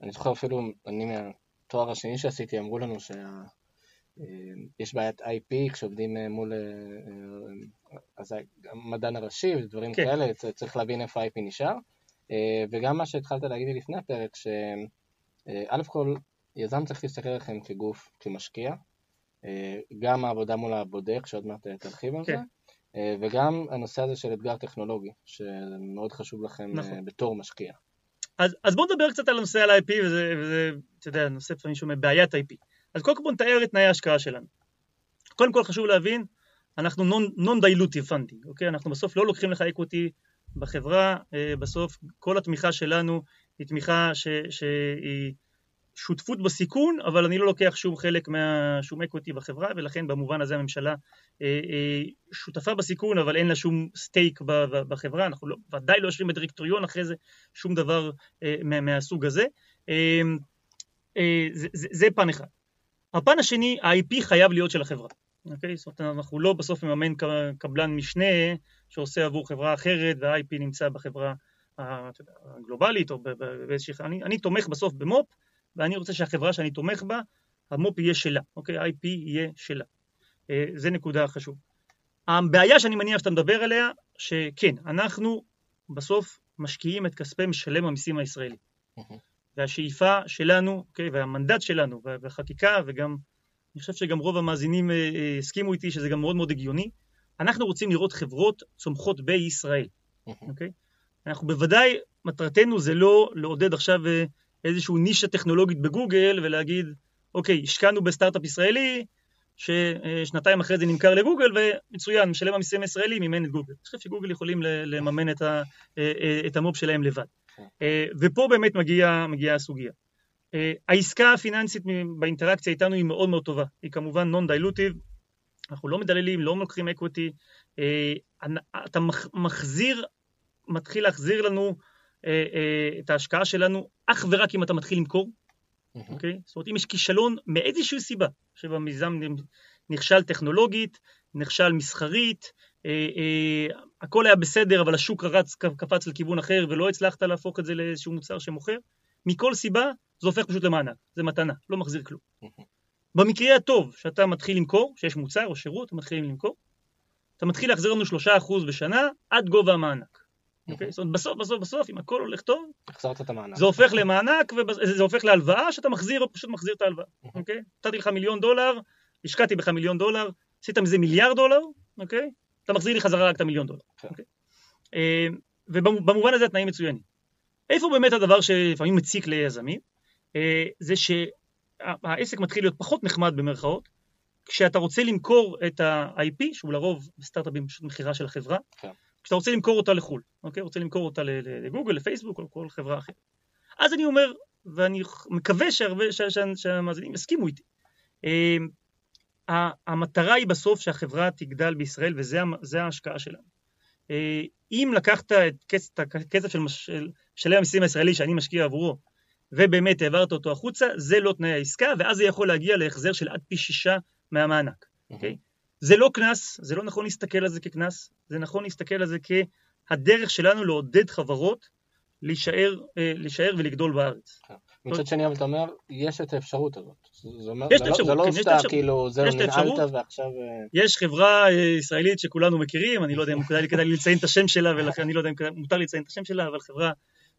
אני זוכר אפילו, אני מהתואר השני שעשיתי, אמרו לנו שיש אה, בעיית IP כשעובדים מול אז המדען הראשי ודברים כן. כאלה, צריך להבין איפה ה-IP נשאר. וגם מה שהתחלת להגיד לי לפני הפרק, שא' כל יזם צריך להסתכל עליכם כגוף, כמשקיע, גם העבודה מול הבודק, שעוד מעט תרחיב על כן. זה, אה, וגם הנושא הזה של אתגר טכנולוגי, שמאוד חשוב לכם אה, נכון. בתור משקיע. אז, אז בואו נדבר קצת על הנושא על ip וזה, וזה, אתה יודע, נושא לפעמים שומע, בעיית IP. אז קודם כל בואו נתאר את תנאי ההשקעה שלנו. קודם כל חשוב להבין, אנחנו non-dilutive funding, אוקיי? אנחנו בסוף לא לוקחים לך equity בחברה, אה, בסוף כל התמיכה שלנו היא תמיכה ש, שהיא שותפות בסיכון, אבל אני לא לוקח שום חלק מהשום equity בחברה, ולכן במובן הזה הממשלה אה, אה, שותפה בסיכון, אבל אין לה שום stake בחברה, אנחנו לא, ודאי לא יושבים בדירקטוריון אחרי זה, שום דבר אה, מהסוג הזה. זה, זה, זה פן אחד. הפן השני, ה-IP חייב להיות של החברה. אוקיי? זאת אומרת, אנחנו לא בסוף מממן קבלן משנה שעושה עבור חברה אחרת, וה-IP נמצא בחברה הגלובלית, או באיזושהי... אני, אני תומך בסוף במו"פ, ואני רוצה שהחברה שאני תומך בה, המו"פ יהיה שלה, אוקיי? IP יהיה שלה. אה, זה נקודה חשוב. הבעיה שאני מניח שאתה מדבר עליה, שכן, אנחנו בסוף משקיעים את כספי משלם המיסים הישראלי. והשאיפה שלנו, אוקיי, והמנדט שלנו, והחקיקה וגם אני חושב שגם רוב המאזינים הסכימו איתי שזה גם מאוד מאוד הגיוני. אנחנו רוצים לראות חברות צומחות בישראל, אוקיי? אנחנו בוודאי, מטרתנו זה לא לעודד עכשיו איזושהי נישה טכנולוגית בגוגל ולהגיד, אוקיי, השקענו בסטארט-אפ ישראלי, ששנתיים אחרי זה נמכר לגוגל, ומצוין, משלם המיסים הישראלי מימן את גוגל. אני חושב שגוגל יכולים לממן את, ה, את המו"פ שלהם לבד. כן. ופה באמת מגיעה מגיע הסוגיה. העסקה הפיננסית באינטראקציה איתנו היא מאוד מאוד טובה. היא כמובן non-dilutive, אנחנו לא מדללים, לא לוקחים equity. אתה מחזיר, מתחיל להחזיר לנו את ההשקעה שלנו אך ורק אם אתה מתחיל למכור. אוקיי? זאת אומרת, אם יש כישלון מאיזושהי סיבה, שבמיזם נכשל טכנולוגית, נכשל מסחרית, אה, אה, הכל היה בסדר, אבל השוק רץ, קפץ לכיוון אחר, ולא הצלחת להפוך את זה לאיזשהו מוצר שמוכר, מכל סיבה זה הופך פשוט למענק, זה מתנה, לא מחזיר כלום. במקרה הטוב, שאתה מתחיל למכור, שיש מוצר או שירות, אתה מתחיל למכור, אתה מתחיל להחזיר לנו שלושה אחוז בשנה עד גובה המענק. אוקיי? זאת אומרת, בסוף, בסוף, בסוף, אם הכל הולך טוב, החזרת את המענק. זה הופך למענק, וזה הופך להלוואה שאתה מחזיר, פשוט מחזיר את ההלוואה, אוקיי? נתתי לך מיליון דולר, השקעתי בך מיליון דולר, עשית מזה מיליארד דולר, אוקיי? אתה מחזיר לי חזרה רק את המיליון דולר, כן. אוקיי? אה, ובמובן הזה התנאים מצוינים. איפה באמת הדבר שלפעמים מציק ליזמים? אה, זה שהעסק מתחיל להיות פחות נחמד במרכאות, כשאתה רוצה למכור את ה-IP, שהוא לרוב בסטארט-אפים פשוט מכירה של החברה, כן. כשאתה רוצה למכור אותה לחו"ל, אוקיי? רוצה למכור אותה לגוגל, לפייסבוק או לכל חברה אחרת. אז אני אומר, ואני מקווה שהרבה, שהמאזינים יסכימו איתי, אמ, המטרה היא בסוף שהחברה תגדל בישראל וזה ההשקעה שלנו. אה, אם לקחת את הכסף של משלם המיסים הישראלי שאני משקיע עבורו ובאמת העברת אותו החוצה, זה לא תנאי העסקה ואז זה יכול להגיע להחזר של עד פי שישה מהמענק, אוקיי? Okay? זה לא קנס, זה לא נכון להסתכל על זה כקנס, זה נכון להסתכל על זה כהדרך שלנו לעודד חברות להישאר, אה, להישאר ולגדול בארץ. כן. מצד שני, אבל אתה אומר, יש את האפשרות הזאת. יש את האפשרות, זה לא כן, סתם כאילו, זהו, ננעלת ועכשיו... אה, יש חברה אה, ישראלית שכולנו מכירים, אני לא יודע אם כדאי לי לציין את השם שלה, ולכן אני לא יודע אם מותר לציין את השם שלה, אבל חברה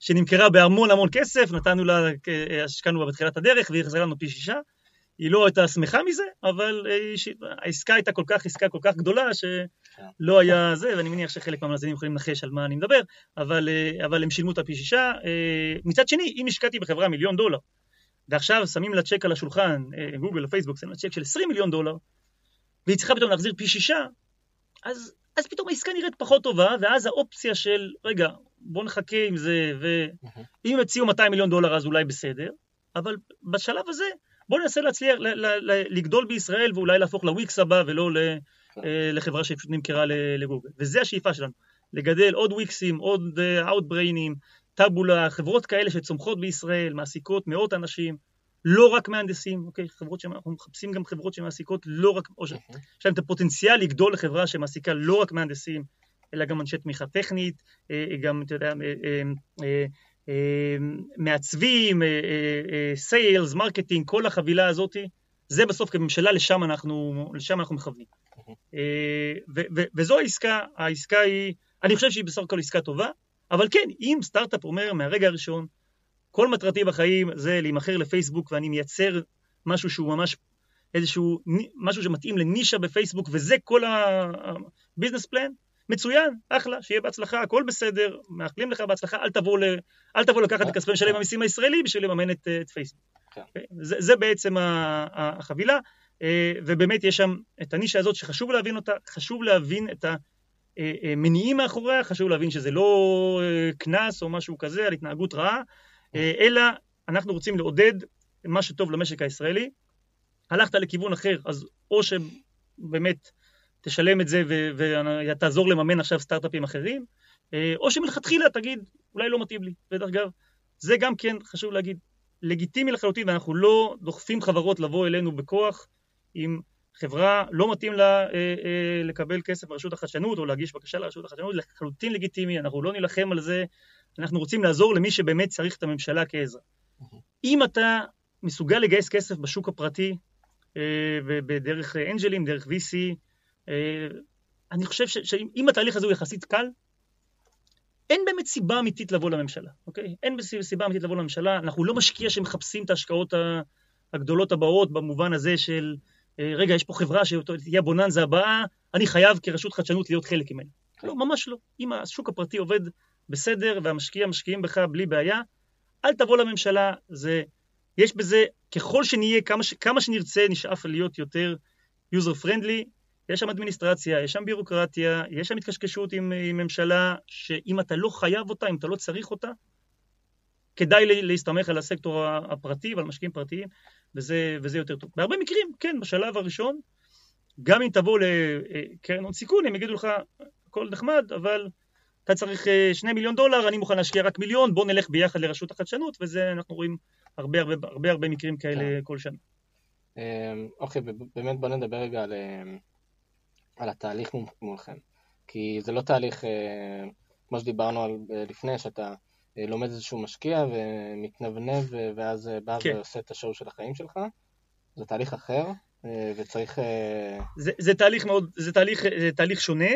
שנמכרה בהמון המון כסף, נתנו לה, השקענו בה בתחילת הדרך, והיא חזרה לנו פי שישה. היא לא הייתה שמחה מזה, אבל אה, העסקה הייתה כל כך, עסקה כל כך גדולה, שלא היה זה, ואני מניח שחלק מהמאזינים יכולים לנחש על מה אני מדבר, אבל, אה, אבל הם שילמו את הפי שישה. אה, מצד שני, אם השקעתי בחברה מיליון דולר, ועכשיו שמים לה צ'ק על השולחן, גוגל או פייסבוק, שמים לה צ'ק של 20 מיליון דולר, והיא צריכה פתאום להחזיר פי שישה, אז, אז פתאום העסקה נראית פחות טובה, ואז האופציה של, רגע, בוא נחכה עם זה, ואם יציעו 200 מיליון דולר אז אולי בסדר, אבל בשלב הזה, בואו ננסה להצליח, ל, ל, ל, לגדול בישראל ואולי להפוך לוויקס הבא ולא ל, כן. אה, לחברה שפשוט נמכרה לגוגל. וזה השאיפה שלנו, לגדל עוד וויקסים, עוד אאוטבריינים, אה, טאבולה, חברות כאלה שצומחות בישראל, מעסיקות מאות אנשים, לא רק מהנדסים, אוקיי? חברות שאנחנו מחפשים גם חברות שמעסיקות לא רק, או שיש להם את הפוטנציאל לגדול לחברה שמעסיקה לא רק מהנדסים, אלא גם אנשי תמיכה טכנית, אה, גם, אתה יודע, מעצבים, sales, marketing, כל החבילה הזאת, זה בסוף כממשלה, לשם אנחנו, לשם אנחנו מכוונים. אה, וזו העסקה, העסקה היא, אני חושב שהיא בסך הכל עסקה טובה, אבל כן, אם סטארט-אפ אומר מהרגע הראשון, כל מטרתי בחיים זה להימכר לפייסבוק ואני מייצר משהו שהוא ממש איזשהו, משהו שמתאים לנישה בפייסבוק וזה כל הביזנס פלן, מצוין, אחלה, שיהיה בהצלחה, הכל בסדר, מאחלים לך בהצלחה, אל תבוא, ל... אל תבוא לקחת את כספי משלם המיסים הישראלי בשביל לממן את, את פייסבוק. כן. אוקיי? זה, זה בעצם החבילה, אה, ובאמת יש שם את הנישה הזאת שחשוב להבין אותה, חשוב להבין את המניעים אה, אה, מאחוריה, חשוב להבין שזה לא קנס או משהו כזה על התנהגות רעה, אלא אנחנו רוצים לעודד מה שטוב למשק הישראלי. הלכת לכיוון אחר, אז או שבאמת תשלם את זה ותעזור לממן עכשיו סטארט-אפים אחרים, אה, או שמלכתחילה תגיד, אולי לא מתאים לי. ודרך אגב, זה גם כן, חשוב להגיד, לגיטימי לחלוטין, ואנחנו לא דוחפים חברות לבוא אלינו בכוח אם חברה לא מתאים לה אה, אה, לקבל כסף ברשות החדשנות או להגיש בקשה לרשות החדשנות, לחלוטין לגיטימי, אנחנו לא נילחם על זה, אנחנו רוצים לעזור למי שבאמת צריך את הממשלה כעזרה. אם אתה מסוגל לגייס כסף בשוק הפרטי, בדרך אנג'לים, דרך VC, אה, אני חושב שאם התהליך הזה הוא יחסית קל, אין באמת סיבה אמיתית לבוא לממשלה, אוקיי? אין סיבה אמיתית לבוא לממשלה, אנחנו לא משקיע שמחפשים את ההשקעות הגדולות הבאות במובן הזה של רגע, יש פה חברה שתהיה הבוננזה הבאה, אני חייב כרשות חדשנות להיות חלק ממנה. לא, ממש לא. אם השוק הפרטי עובד בסדר והמשקיע משקיעים בך בלי בעיה, אל תבוא לממשלה, זה, יש בזה, ככל שנהיה, כמה, ש, כמה שנרצה, נשאף להיות יותר user friendly, יש שם אדמיניסטרציה, יש שם בירוקרטיה, יש שם התקשקשות עם, עם ממשלה, שאם אתה לא חייב אותה, אם אתה לא צריך אותה, כדאי להסתמך על הסקטור הפרטי ועל משקיעים פרטיים, וזה, וזה יותר טוב. בהרבה מקרים, כן, בשלב הראשון, גם אם תבוא לקרן הון סיכון, הם יגידו לך, הכל נחמד, אבל אתה צריך אה, שני מיליון דולר, אני מוכן להשקיע רק מיליון, בוא נלך ביחד לרשות החדשנות, וזה אנחנו רואים הרבה הרבה הרבה, הרבה מקרים כאלה כן. כל שנה. אמ, אוקיי, באמת בוא נדבר רגע על, אמ, על התהליך מולכם, כי זה לא תהליך, אה, כמו שדיברנו על אה, לפני, שאתה לומד איזשהו משקיע ומתנבנב ואז בא כן. ועושה את השואו של החיים שלך, זה תהליך אחר, וצריך... זה, זה תהליך מאוד, זה תהליך, זה תהליך שונה,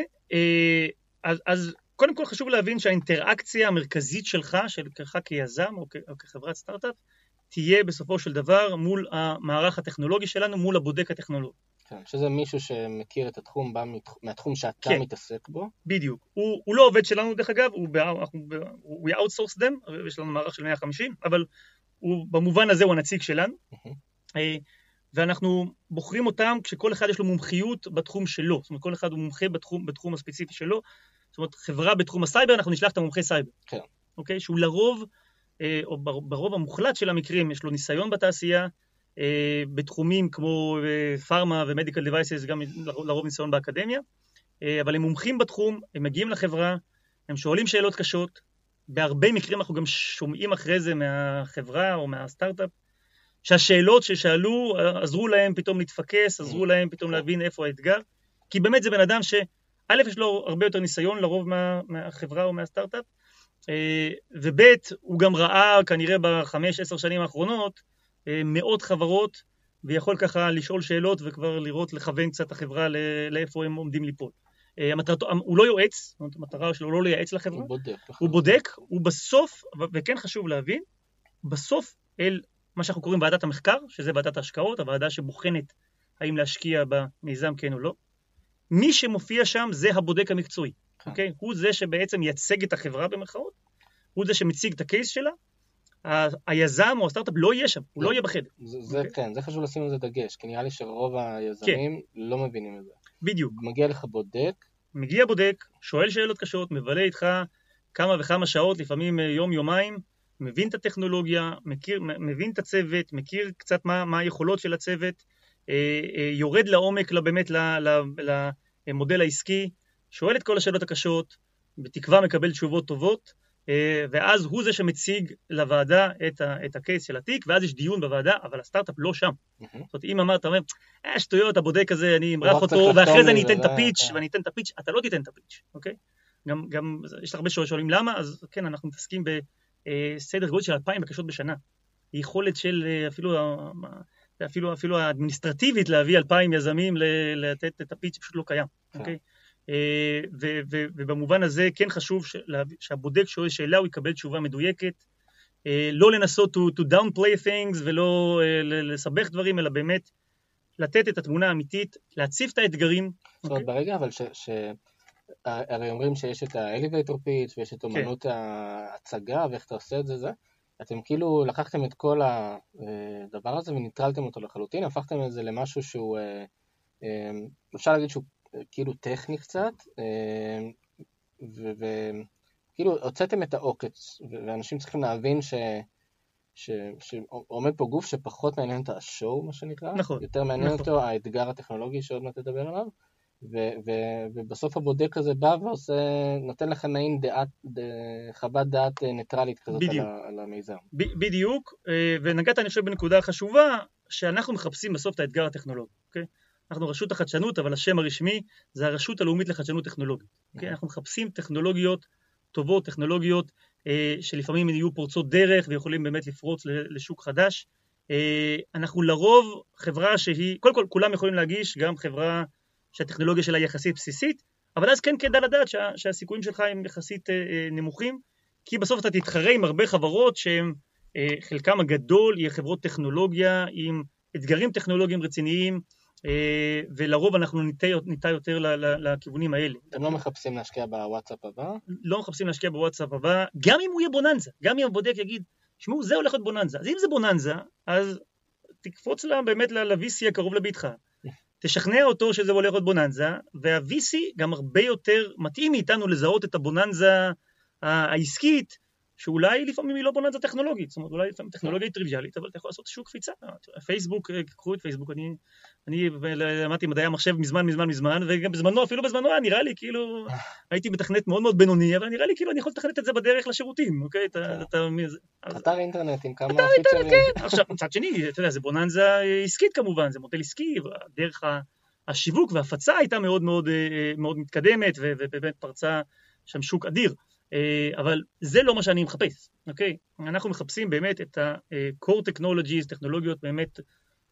אז, אז קודם כל חשוב להבין שהאינטראקציה המרכזית שלך, שלך כיזם או, כ, או כחברת סטארט-אפ, תהיה בסופו של דבר מול המערך הטכנולוגי שלנו, מול הבודק הטכנולוגי. כן, שזה מישהו שמכיר את התחום, בא מהתחום שאתה כן, מתעסק בו. בדיוק. הוא, הוא לא עובד שלנו דרך אגב, הוא, אנחנו, we outsource them, יש לנו מערך של 150, אבל הוא, במובן הזה הוא הנציג שלנו. Mm-hmm. ואנחנו בוחרים אותם כשכל אחד יש לו מומחיות בתחום שלו, זאת אומרת כל אחד הוא מומחה בתחום, בתחום הספציפי שלו, זאת אומרת, חברה בתחום הסייבר, אנחנו נשלח את המומחה סייבר. כן. אוקיי? שהוא לרוב, אה, או ברוב המוחלט של המקרים, יש לו ניסיון בתעשייה, אה, בתחומים כמו אה, פארמה ומדיקל דיווייסס, גם לרוב ניסיון באקדמיה, אבל הם מומחים בתחום, הם מגיעים לחברה, הם שואלים שאלות קשות, בהרבה מקרים אנחנו גם שומעים אחרי זה מהחברה או מהסטארט-אפ, שהשאלות ששאלו עזרו להם פתאום להתפקס, עזרו mm. להם פתאום להבין איפה האתגר, כי באמת זה בן אדם ש... א', יש לו הרבה יותר ניסיון לרוב מה, מהחברה או מהסטארט-אפ, אה, וב', הוא גם ראה כנראה בחמש, עשר שנים האחרונות אה, מאות חברות, ויכול ככה לשאול שאלות וכבר לראות, לכוון קצת החברה לאיפה הם עומדים ליפול. אה, המטרת, הוא לא יועץ, זאת אומרת, המטרה שלו לא לייעץ לחברה. הוא בודק. הוא בודק, הוא בסוף, וכן חשוב להבין, בסוף אל מה שאנחנו קוראים ועדת המחקר, שזה ועדת ההשקעות, הוועדה שבוחנת האם להשקיע במיזם כן או לא. מי שמופיע שם זה הבודק המקצועי, כן. אוקיי? הוא זה שבעצם מייצג את החברה במרכאות, הוא זה שמציג את הקייס שלה, היזם או הסטארט-אפ לא יהיה שם, הוא לא, לא יהיה בחדר. זה, זה okay. אוקיי? כן, זה חשוב לשים על זה דגש, כי נראה לי שרוב היזמים כן. לא מבינים את זה. בדיוק. מגיע לך בודק. מגיע בודק, שואל שאלות קשות, מבלה איתך כמה וכמה שעות, לפעמים אה, יום-יומיים, מבין את הטכנולוגיה, מכיר, מבין את הצוות, מכיר קצת מה, מה היכולות של הצוות, אה, אה, יורד לעומק באמת למודל העסקי, שואל את כל השאלות הקשות, בתקווה מקבל תשובות טובות, ואז הוא זה שמציג לוועדה את, ה, את הקייס של התיק, ואז יש דיון בוועדה, אבל הסטארט-אפ לא שם. זאת אומרת, אם אמרת, אתה אומר, אה, שטויות, הבודק הזה, אני אמרח אותו, ואחרי זה אני אתן את הפיץ', כן. ואני אתן את הפיץ', אתה לא תיתן את הפיץ', אוקיי? גם, גם, יש הרבה שואלים למה, אז כן, אנחנו מתעסקים בסדר גודל של אלפיים בקשות בשנה. יכולת של אפילו אפילו, אפילו האדמיניסטרטיבית להביא אלפיים יזמים לתת את הפיץ' פשוט לא קיים, כן. אה, ובמובן הזה כן חשוב שהבודק שואל שאלה הוא יקבל תשובה מדויקת, אה, לא לנסות to, to downplay things ולא אה, לסבך דברים, אלא באמת לתת את התמונה האמיתית, להציף את האתגרים. זאת אומרת, אוקיי? ברגע אבל ש... ש... הרי אומרים שיש את ה-elevator pitch ויש את כן. אומנות כן. ההצגה ואיך אתה עושה את זה, זה. אתם כאילו לקחתם את כל הדבר הזה וניטרלתם אותו לחלוטין, הפכתם את זה למשהו שהוא, אפשר להגיד שהוא כאילו טכני קצת, וכאילו הוצאתם את העוקץ, ואנשים צריכים להבין ש... ש... שעומד פה גוף שפחות מעניין את השואו, מה שנקרא, נכון, יותר מעניין נכון. אותו האתגר הטכנולוגי שעוד מעט תדבר עליו, ו- ו- ובסוף הבודק הזה בא ועושה, נותן לך מעין דעת, ד- חוות דעת אה, ניטרלית כזאת בדיוק. על, על המיזם. ב- בדיוק, אה, ונגעת אני חושב בנקודה חשובה, שאנחנו מחפשים בסוף את האתגר הטכנולוגי, אוקיי? אנחנו רשות החדשנות, אבל השם הרשמי זה הרשות הלאומית לחדשנות טכנולוגית. אוקיי? אנחנו מחפשים טכנולוגיות טובות, טכנולוגיות אה, שלפעמים יהיו פורצות דרך ויכולים באמת לפרוץ לשוק חדש. אנחנו לרוב חברה שהיא, קודם כל כולם יכולים להגיש, גם חברה שהטכנולוגיה שלה יחסית בסיסית, אבל אז כן כדאי לדעת שה, שהסיכויים שלך הם יחסית אה, אה, נמוכים, כי בסוף אתה תתחרה עם הרבה חברות שהן, אה, חלקם הגדול יהיה חברות טכנולוגיה עם אתגרים טכנולוגיים רציניים, אה, ולרוב אנחנו ניטה, ניטה יותר לכיוונים האלה. אתם לא מחפשים להשקיע בוואטסאפ הבא? לא מחפשים להשקיע בוואטסאפ הבא, גם אם הוא יהיה בוננזה, גם אם הבודק יגיד, שמעו, זה הולך להיות בוננזה. אז אם זה בוננזה, אז תקפוץ לה באמת ל-VC הקרוב לביתך, תשכנע אותו שזה הולך להיות בוננזה, וה-VC גם הרבה יותר מתאים מאיתנו לזהות את הבוננזה העסקית, שאולי לפעמים היא לא בוננזה טכנולוגית, זאת אומרת, אולי לפעמים טכנולוגיה היא טריוויאלית, אבל אתה יכול לעשות שוק קפיצה. פייסבוק, אה, קחו את פייסבוק, אני, אני למדתי מדעי המחשב מזמן מזמן מזמן, וגם בזמנו, אפילו בזמנו היה נראה לי כאילו, הייתי מתכנת מאוד מאוד בינוני, אבל נראה לי כאילו אני יכול לתכנת את זה בדרך לשירותים, אוקיי? אתה, אתה, אז- אתר אינטרנט עם כמה פיצ'רים. עכשיו, מצד שני, אתה יודע, זה בוננזה עסקית כמובן, זה מודל עסקי, דרך השיווק וההפצה הייתה מאוד מאוד, אה, מאוד מתקדמת, ו- ובאמת פרצה שם שוק אדיר. אה, אבל זה לא מה שאני מחפש, אוקיי? אנחנו מחפשים באמת את ה-core technologies, טכנולוגיות באמת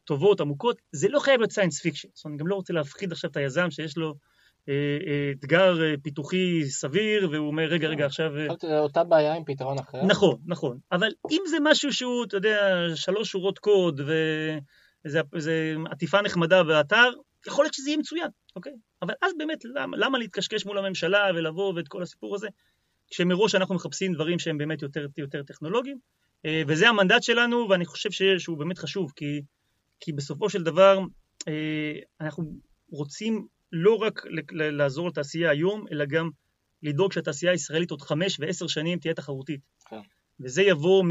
טובות, עמוקות, זה לא חייב להיות science fiction, זאת אומרת, אני גם לא רוצה להפחיד עכשיו את היזם שיש לו אה, אה, אתגר פיתוחי סביר, והוא אומר, רגע, רגע, עכשיו... אותה בעיה עם פתרון אחר. נכון, נכון. אבל אם זה משהו שהוא, אתה יודע, שלוש שורות קוד ואיזה עטיפה נחמדה באתר, יכול להיות שזה יהיה מצוין, אוקיי? אבל אז באמת, למה, למה להתקשקש מול הממשלה ולבוא ואת כל הסיפור הזה, כשמראש אנחנו מחפשים דברים שהם באמת יותר, יותר טכנולוגיים, אה, וזה המנדט שלנו, ואני חושב שהוא באמת חשוב, כי, כי בסופו של דבר אה, אנחנו רוצים לא רק לעזור לתעשייה היום, אלא גם לדאוג שהתעשייה הישראלית עוד חמש ועשר שנים תהיה תחרותית. כן. וזה יבוא מ,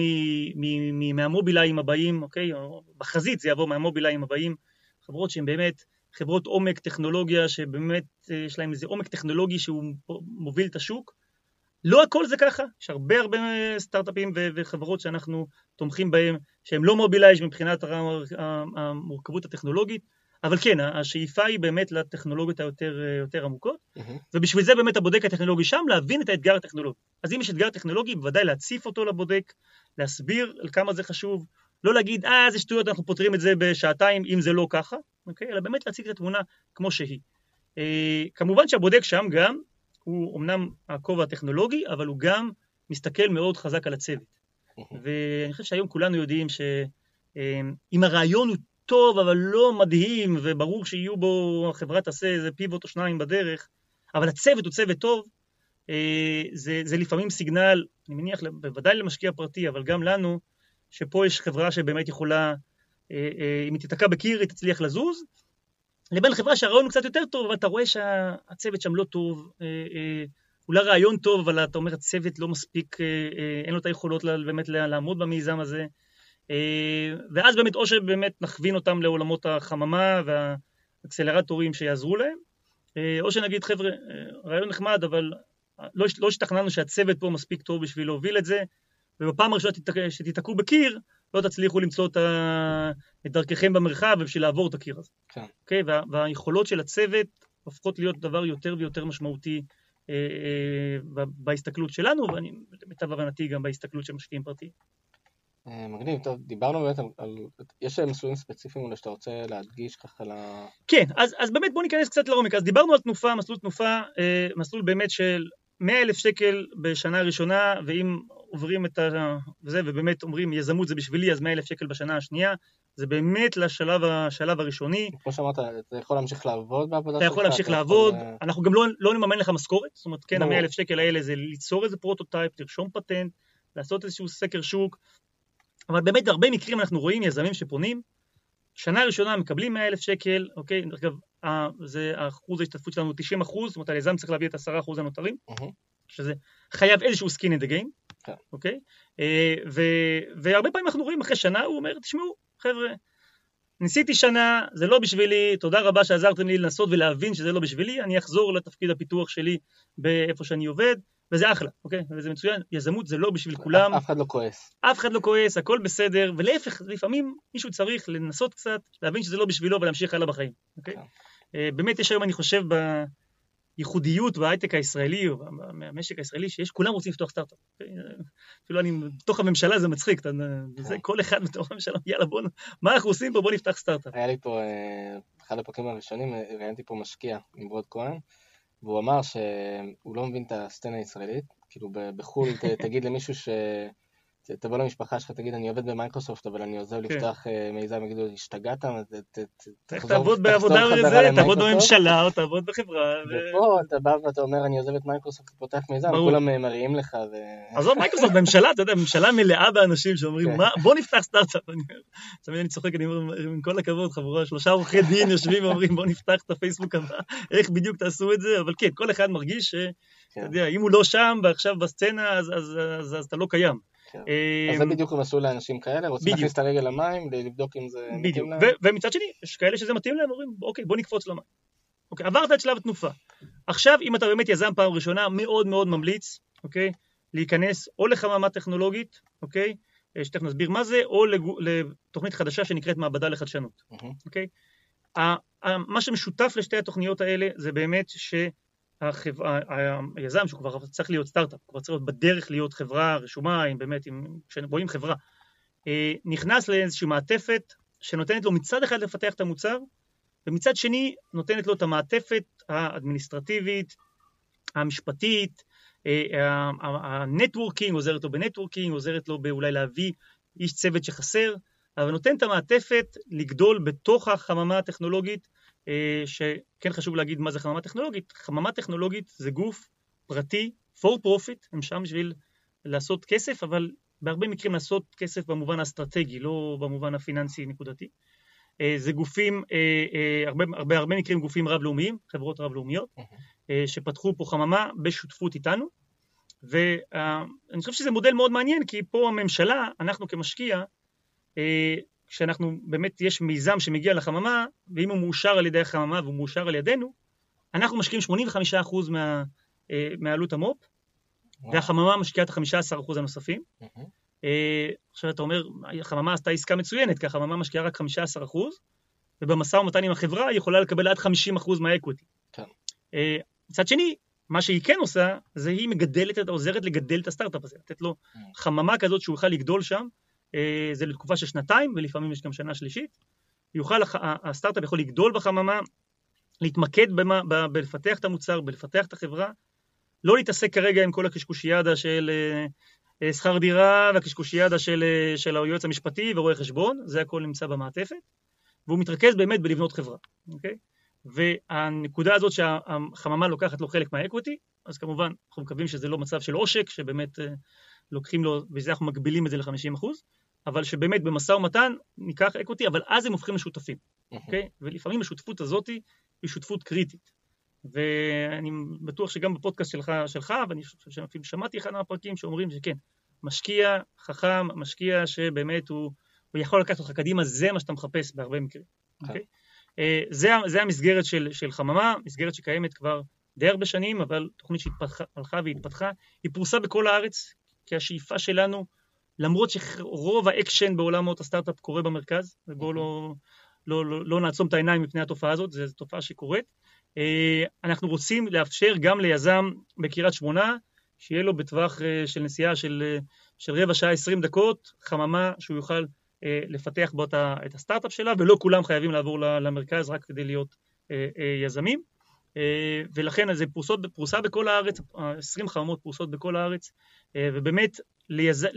מ, מ, מהמובילאים הבאים, אוקיי? או בחזית זה יבוא מהמובילאים הבאים, חברות שהן באמת חברות עומק טכנולוגיה, שבאמת אה, יש להן איזה עומק טכנולוגי שהוא מוביל את השוק. לא הכל זה ככה, יש הרבה הרבה סטארט-אפים וחברות שאנחנו תומכים בהם, שהם לא מובילייז' מבחינת המורכבות הטכנולוגית, אבל כן, השאיפה היא באמת לטכנולוגיות היותר יותר עמוקות. מהמם. ובשביל זה באמת הבודק הטכנולוגי שם, להבין את האתגר הטכנולוגי. אז אם יש אתגר טכנולוגי, בוודאי להציף אותו לבודק, להסביר על כמה זה חשוב, לא להגיד, אה, זה שטויות, אנחנו פותרים את זה בשעתיים, אם זה לא ככה, אוקיי? אלא באמת להציג את התמונה כמו שהיא. אה, כמובן שהבודק שם גם, הוא אמנם הכובע הטכנולוגי, אבל הוא גם מסתכל מאוד חזק על הצוות. ואני חושב שהיום כולנו יודעים שאם הרעיון הוא טוב, אבל לא מדהים, וברור שיהיו בו, החברה תעשה איזה פיבוט או שניים בדרך, אבל הצוות הוא צוות טוב, אה, זה, זה לפעמים סיגנל, אני מניח, בוודאי למשקיע פרטי, אבל גם לנו, שפה יש חברה שבאמת יכולה, אה, אה, אם היא תיתקע בקיר, היא תצליח לזוז, לבין חברה שהרעיון הוא קצת יותר טוב, אבל אתה רואה שהצוות שם לא טוב, אה, אה, אולי רעיון טוב, אבל אתה אומר הצוות לא מספיק, אה, אין לו את היכולות באמת לעמוד במיזם הזה. ואז באמת, או שבאמת נכווין אותם לעולמות החממה והאקסלרטורים שיעזרו להם, או שנגיד, חבר'ה, רעיון נחמד, אבל לא, לא השתכנענו שהצוות פה מספיק טוב בשביל להוביל את זה, ובפעם הראשונה שתיתק- שתיתקעו בקיר, לא תצליחו למצוא את, ה... את דרככם במרחב בשביל לעבור את הקיר הזה. כן. אוקיי? וה... והיכולות של הצוות הופכות להיות דבר יותר ויותר משמעותי אה, אה, בהסתכלות שלנו, ואני, למיטב הבנתי, גם בהסתכלות של משקיעים פרטיים. אה, מגניב, טוב, דיברנו באמת על, על... יש מסלולים ספציפיים אולי שאתה רוצה להדגיש ככה ל... כן, אז, אז באמת בואו ניכנס קצת לעומק. אז דיברנו על תנופה, מסלול תנופה, אה, מסלול באמת של 100 אלף שקל בשנה הראשונה, ואם עוברים את ה... וזה, ובאמת אומרים יזמות זה בשבילי, אז 100 אלף שקל בשנה השנייה, זה באמת לשלב השלב הראשוני. כמו שאמרת, אתה יכול להמשיך לעבוד בעבודה אתה שלך? יכול להמשיך אתה לעבוד, אה, אנחנו גם לא, לא נממן לך משכורת, זאת אומרת, כן, ברור. המאה אלף שקל האלה זה ליצור איזה prototype, לרשום פטנט, לעשות איזשהו סקר שוק, אבל באמת בהרבה מקרים אנחנו רואים יזמים שפונים, שנה ראשונה מקבלים 100 אלף שקל, אוקיי, אגב, זה אחוז ההשתתפות שלנו 90 אחוז, זאת אומרת, היזם צריך להביא את 10 אחוז הנותרים, מהמם. שזה חייב איזשהו skin in the game. אוקיי? אה, והרבה פעמים אנחנו רואים אחרי שנה, הוא אומר, תשמעו, חבר'ה, ניסיתי שנה, זה לא בשבילי, תודה רבה שעזרתם לי לנסות ולהבין שזה לא בשבילי, אני אחזור לתפקיד הפיתוח שלי באיפה שאני עובד, וזה אחלה, אוקיי? וזה מצוין, יזמות זה לא בשביל כולם, אף אחד לא כועס. אף אחד לא כועס, הכל בסדר, ולהפך, לפעמים מישהו צריך לנסות קצת, להבין שזה לא בשבילו ולהמשיך הלאה בחיים, אוקיי? כן. אה, באמת יש היום, אני חושב, בייחודיות בהייטק הישראלי, או במשק הישראלי, שיש, כולם רוצים לפתוח סטארט-אפ. אפילו אני, בתוך הממשלה זה מצחיק, אתה, זה, כל אחד בתוך הממשלה, יאללה בוא, מה אנחנו עושים פה, בוא נפתח סטארט-אפ. היה לי פה, אה, אחד הפרקים הראשונים, אה, ראיינתי פה משקיע, נמרוד כהן, והוא אמר שהוא לא מבין את הסצנה הישראלית, כאילו בחו"ל תגיד למישהו ש... תבוא למשפחה שלך, תגיד, אני עובד במייקרוסופט, אבל אני עוזב כן. לפתוח אה, מיזם, יגידו, השתגעת? צריך תעבוד בעבודה וזה, תעבוד. בממשלה או תעבוד בחברה. ופה אתה בא ואתה אומר, אני עוזב את מייקרוסופט ופותח מיזם. כולם אה, מריעים לך, ו... עזוב מייקרוסופט, ממשלה, אתה יודע, ממשלה מלאה באנשים שאומרים, כן. "מה, בוא נפתח סטארט-אפ. תמיד אני צוחק, אני אומר, עם כל הכבוד, חבורה, שלושה עורכי דין יושבים ואומרים, בוא נפתח את הפייסבוק הבא, איך בדיוק תעשו את זה, אבל כן, כל אחד מרגיש שאתה כן. יודע, אם הוא לא שם ועכשיו בסצנה, אז אתה לא קיים. כן. אה, אז זה בדיוק המסלול לאנשים כאלה, רוצים. להכניס את הרגל למים, לבדוק אם זה. מתאים להם. ומצד שני, יש כאלה שזה מתאים להם, אומרים, אוקיי, בוא נקפוץ למים. אוקיי, עברת את שלב התנופה. עכשיו, אם אתה באמת יזם פעם ראשונה, מאוד מאוד ממליץ, אוקיי, להיכנס או לחממה טכנולוגית, אוקיי, אה, שתכף נסביר מה זה, או לתוכנית חדשה שנקראת מעבדה לחדשנות. אוקיי? מה שמשותף לשתי התוכניות האלה זה באמת שהיזם, שהוא כבר צריך להיות סטארט-אפ, כבר צריך להיות בדרך להיות חברה רשומה, אם באמת, אם כשרואים חברה, אה, נכנס לאיזושהי מעטפת שנותנת לו מצד אחד לפתח את המוצר, ומצד שני נותנת לו את המעטפת האדמיניסטרטיבית, המשפטית, אה, ה networking, עוזרת לו ב networking, עוזרת לו אולי להביא איש צוות שחסר, אבל נותן את המעטפת לגדול בתוך החממה הטכנולוגית, שכן חשוב להגיד מה זה חממה טכנולוגית. חממה טכנולוגית זה גוף פרטי, for profit, הם שם בשביל לעשות כסף, אבל בהרבה מקרים לעשות כסף במובן האסטרטגי, לא במובן הפיננסי נקודתי. אה, זה גופים, אה, אה, הרבה, הרבה, הרבה מקרים גופים רב-לאומיים, חברות רב-לאומיות, אה, שפתחו פה חממה בשותפות איתנו, ואני חושב שזה מודל מאוד מעניין, כי פה הממשלה, אנחנו כמשקיע, אה, כשאנחנו, באמת יש מיזם שמגיע לחממה, ואם הוא מאושר על ידי החממה והוא מאושר על ידינו, אנחנו משקיעים 85% מה, אה, מעלות המו"פ, וואו. והחממה משקיעה את ה-15% הנוספים. מהמם. אה, עכשיו אתה אומר, החממה עשתה עסקה מצוינת, כי החממה משקיעה רק 15%, ובמשא ומתן עם החברה היא יכולה לקבל עד 50% מהאקוויטי. כן. אה, מצד שני, מה שהיא כן עושה, זה היא מגדלת, עוזרת לגדל את הסטארט-אפ הזה, לתת לו. חממה כזאת שהוא יוכל לגדול שם, זה לתקופה של שנתיים, ולפעמים יש גם שנה שלישית. יוכל, הסטארט-אפ יכול לגדול בחממה, להתמקד במה, ב- בלפתח את המוצר, בלפתח את החברה, לא להתעסק כרגע עם כל הקשקושיאדה של אה, אה, שכר דירה והקשקושיאדה של, אה, של היועץ המשפטי ורואה חשבון, זה הכל נמצא במעטפת, והוא מתרכז באמת בלבנות חברה, אוקיי? והנקודה הזאת שהחממה לוקחת לו חלק מה equity, אז כמובן אנחנו מקווים שזה לא מצב של עושק, שבאמת אה, לוקחים לו, וזה אנחנו מגבילים את זה ל-50%, אבל שבאמת במשא ומתן ניקח equity, אבל אז הם הופכים לשותפים, אוקיי? ולפעמים השותפות הזאת היא שותפות קריטית. ואני בטוח שגם בפודקאסט שלך, שלך ואני חושב שאפילו שמעתי אחד מהפרקים שאומרים שכן, משקיע חכם, משקיע שבאמת הוא, הוא יכול לקחת אותך קדימה, זה מה שאתה מחפש בהרבה מקרים, אוקיי? אה, זה, זה המסגרת של, של חממה, מסגרת שקיימת כבר די הרבה שנים, אבל תוכנית שהלכה והתפתחה, היא פרוסה בכל הארץ, כי השאיפה שלנו, למרות שרוב האקשן בעולמות הסטארט-אפ קורה במרכז, ובואו לא, לא, לא, לא נעצום את העיניים מפני התופעה הזאת, זו תופעה שקורית. אה, אנחנו רוצים לאפשר גם ליזם בקריית שמונה, שיהיה לו בטווח אה, של נסיעה של, אה, של רבע שעה עשרים דקות, חממה שהוא יוכל לפתח בו את הסטארט-אפ שלה, ולא כולם חייבים לעבור למרכז רק כדי להיות יזמים. ולכן זה פרוסות, פרוסה בכל הארץ, 20 חממות פרוסות בכל הארץ, ובאמת ליז...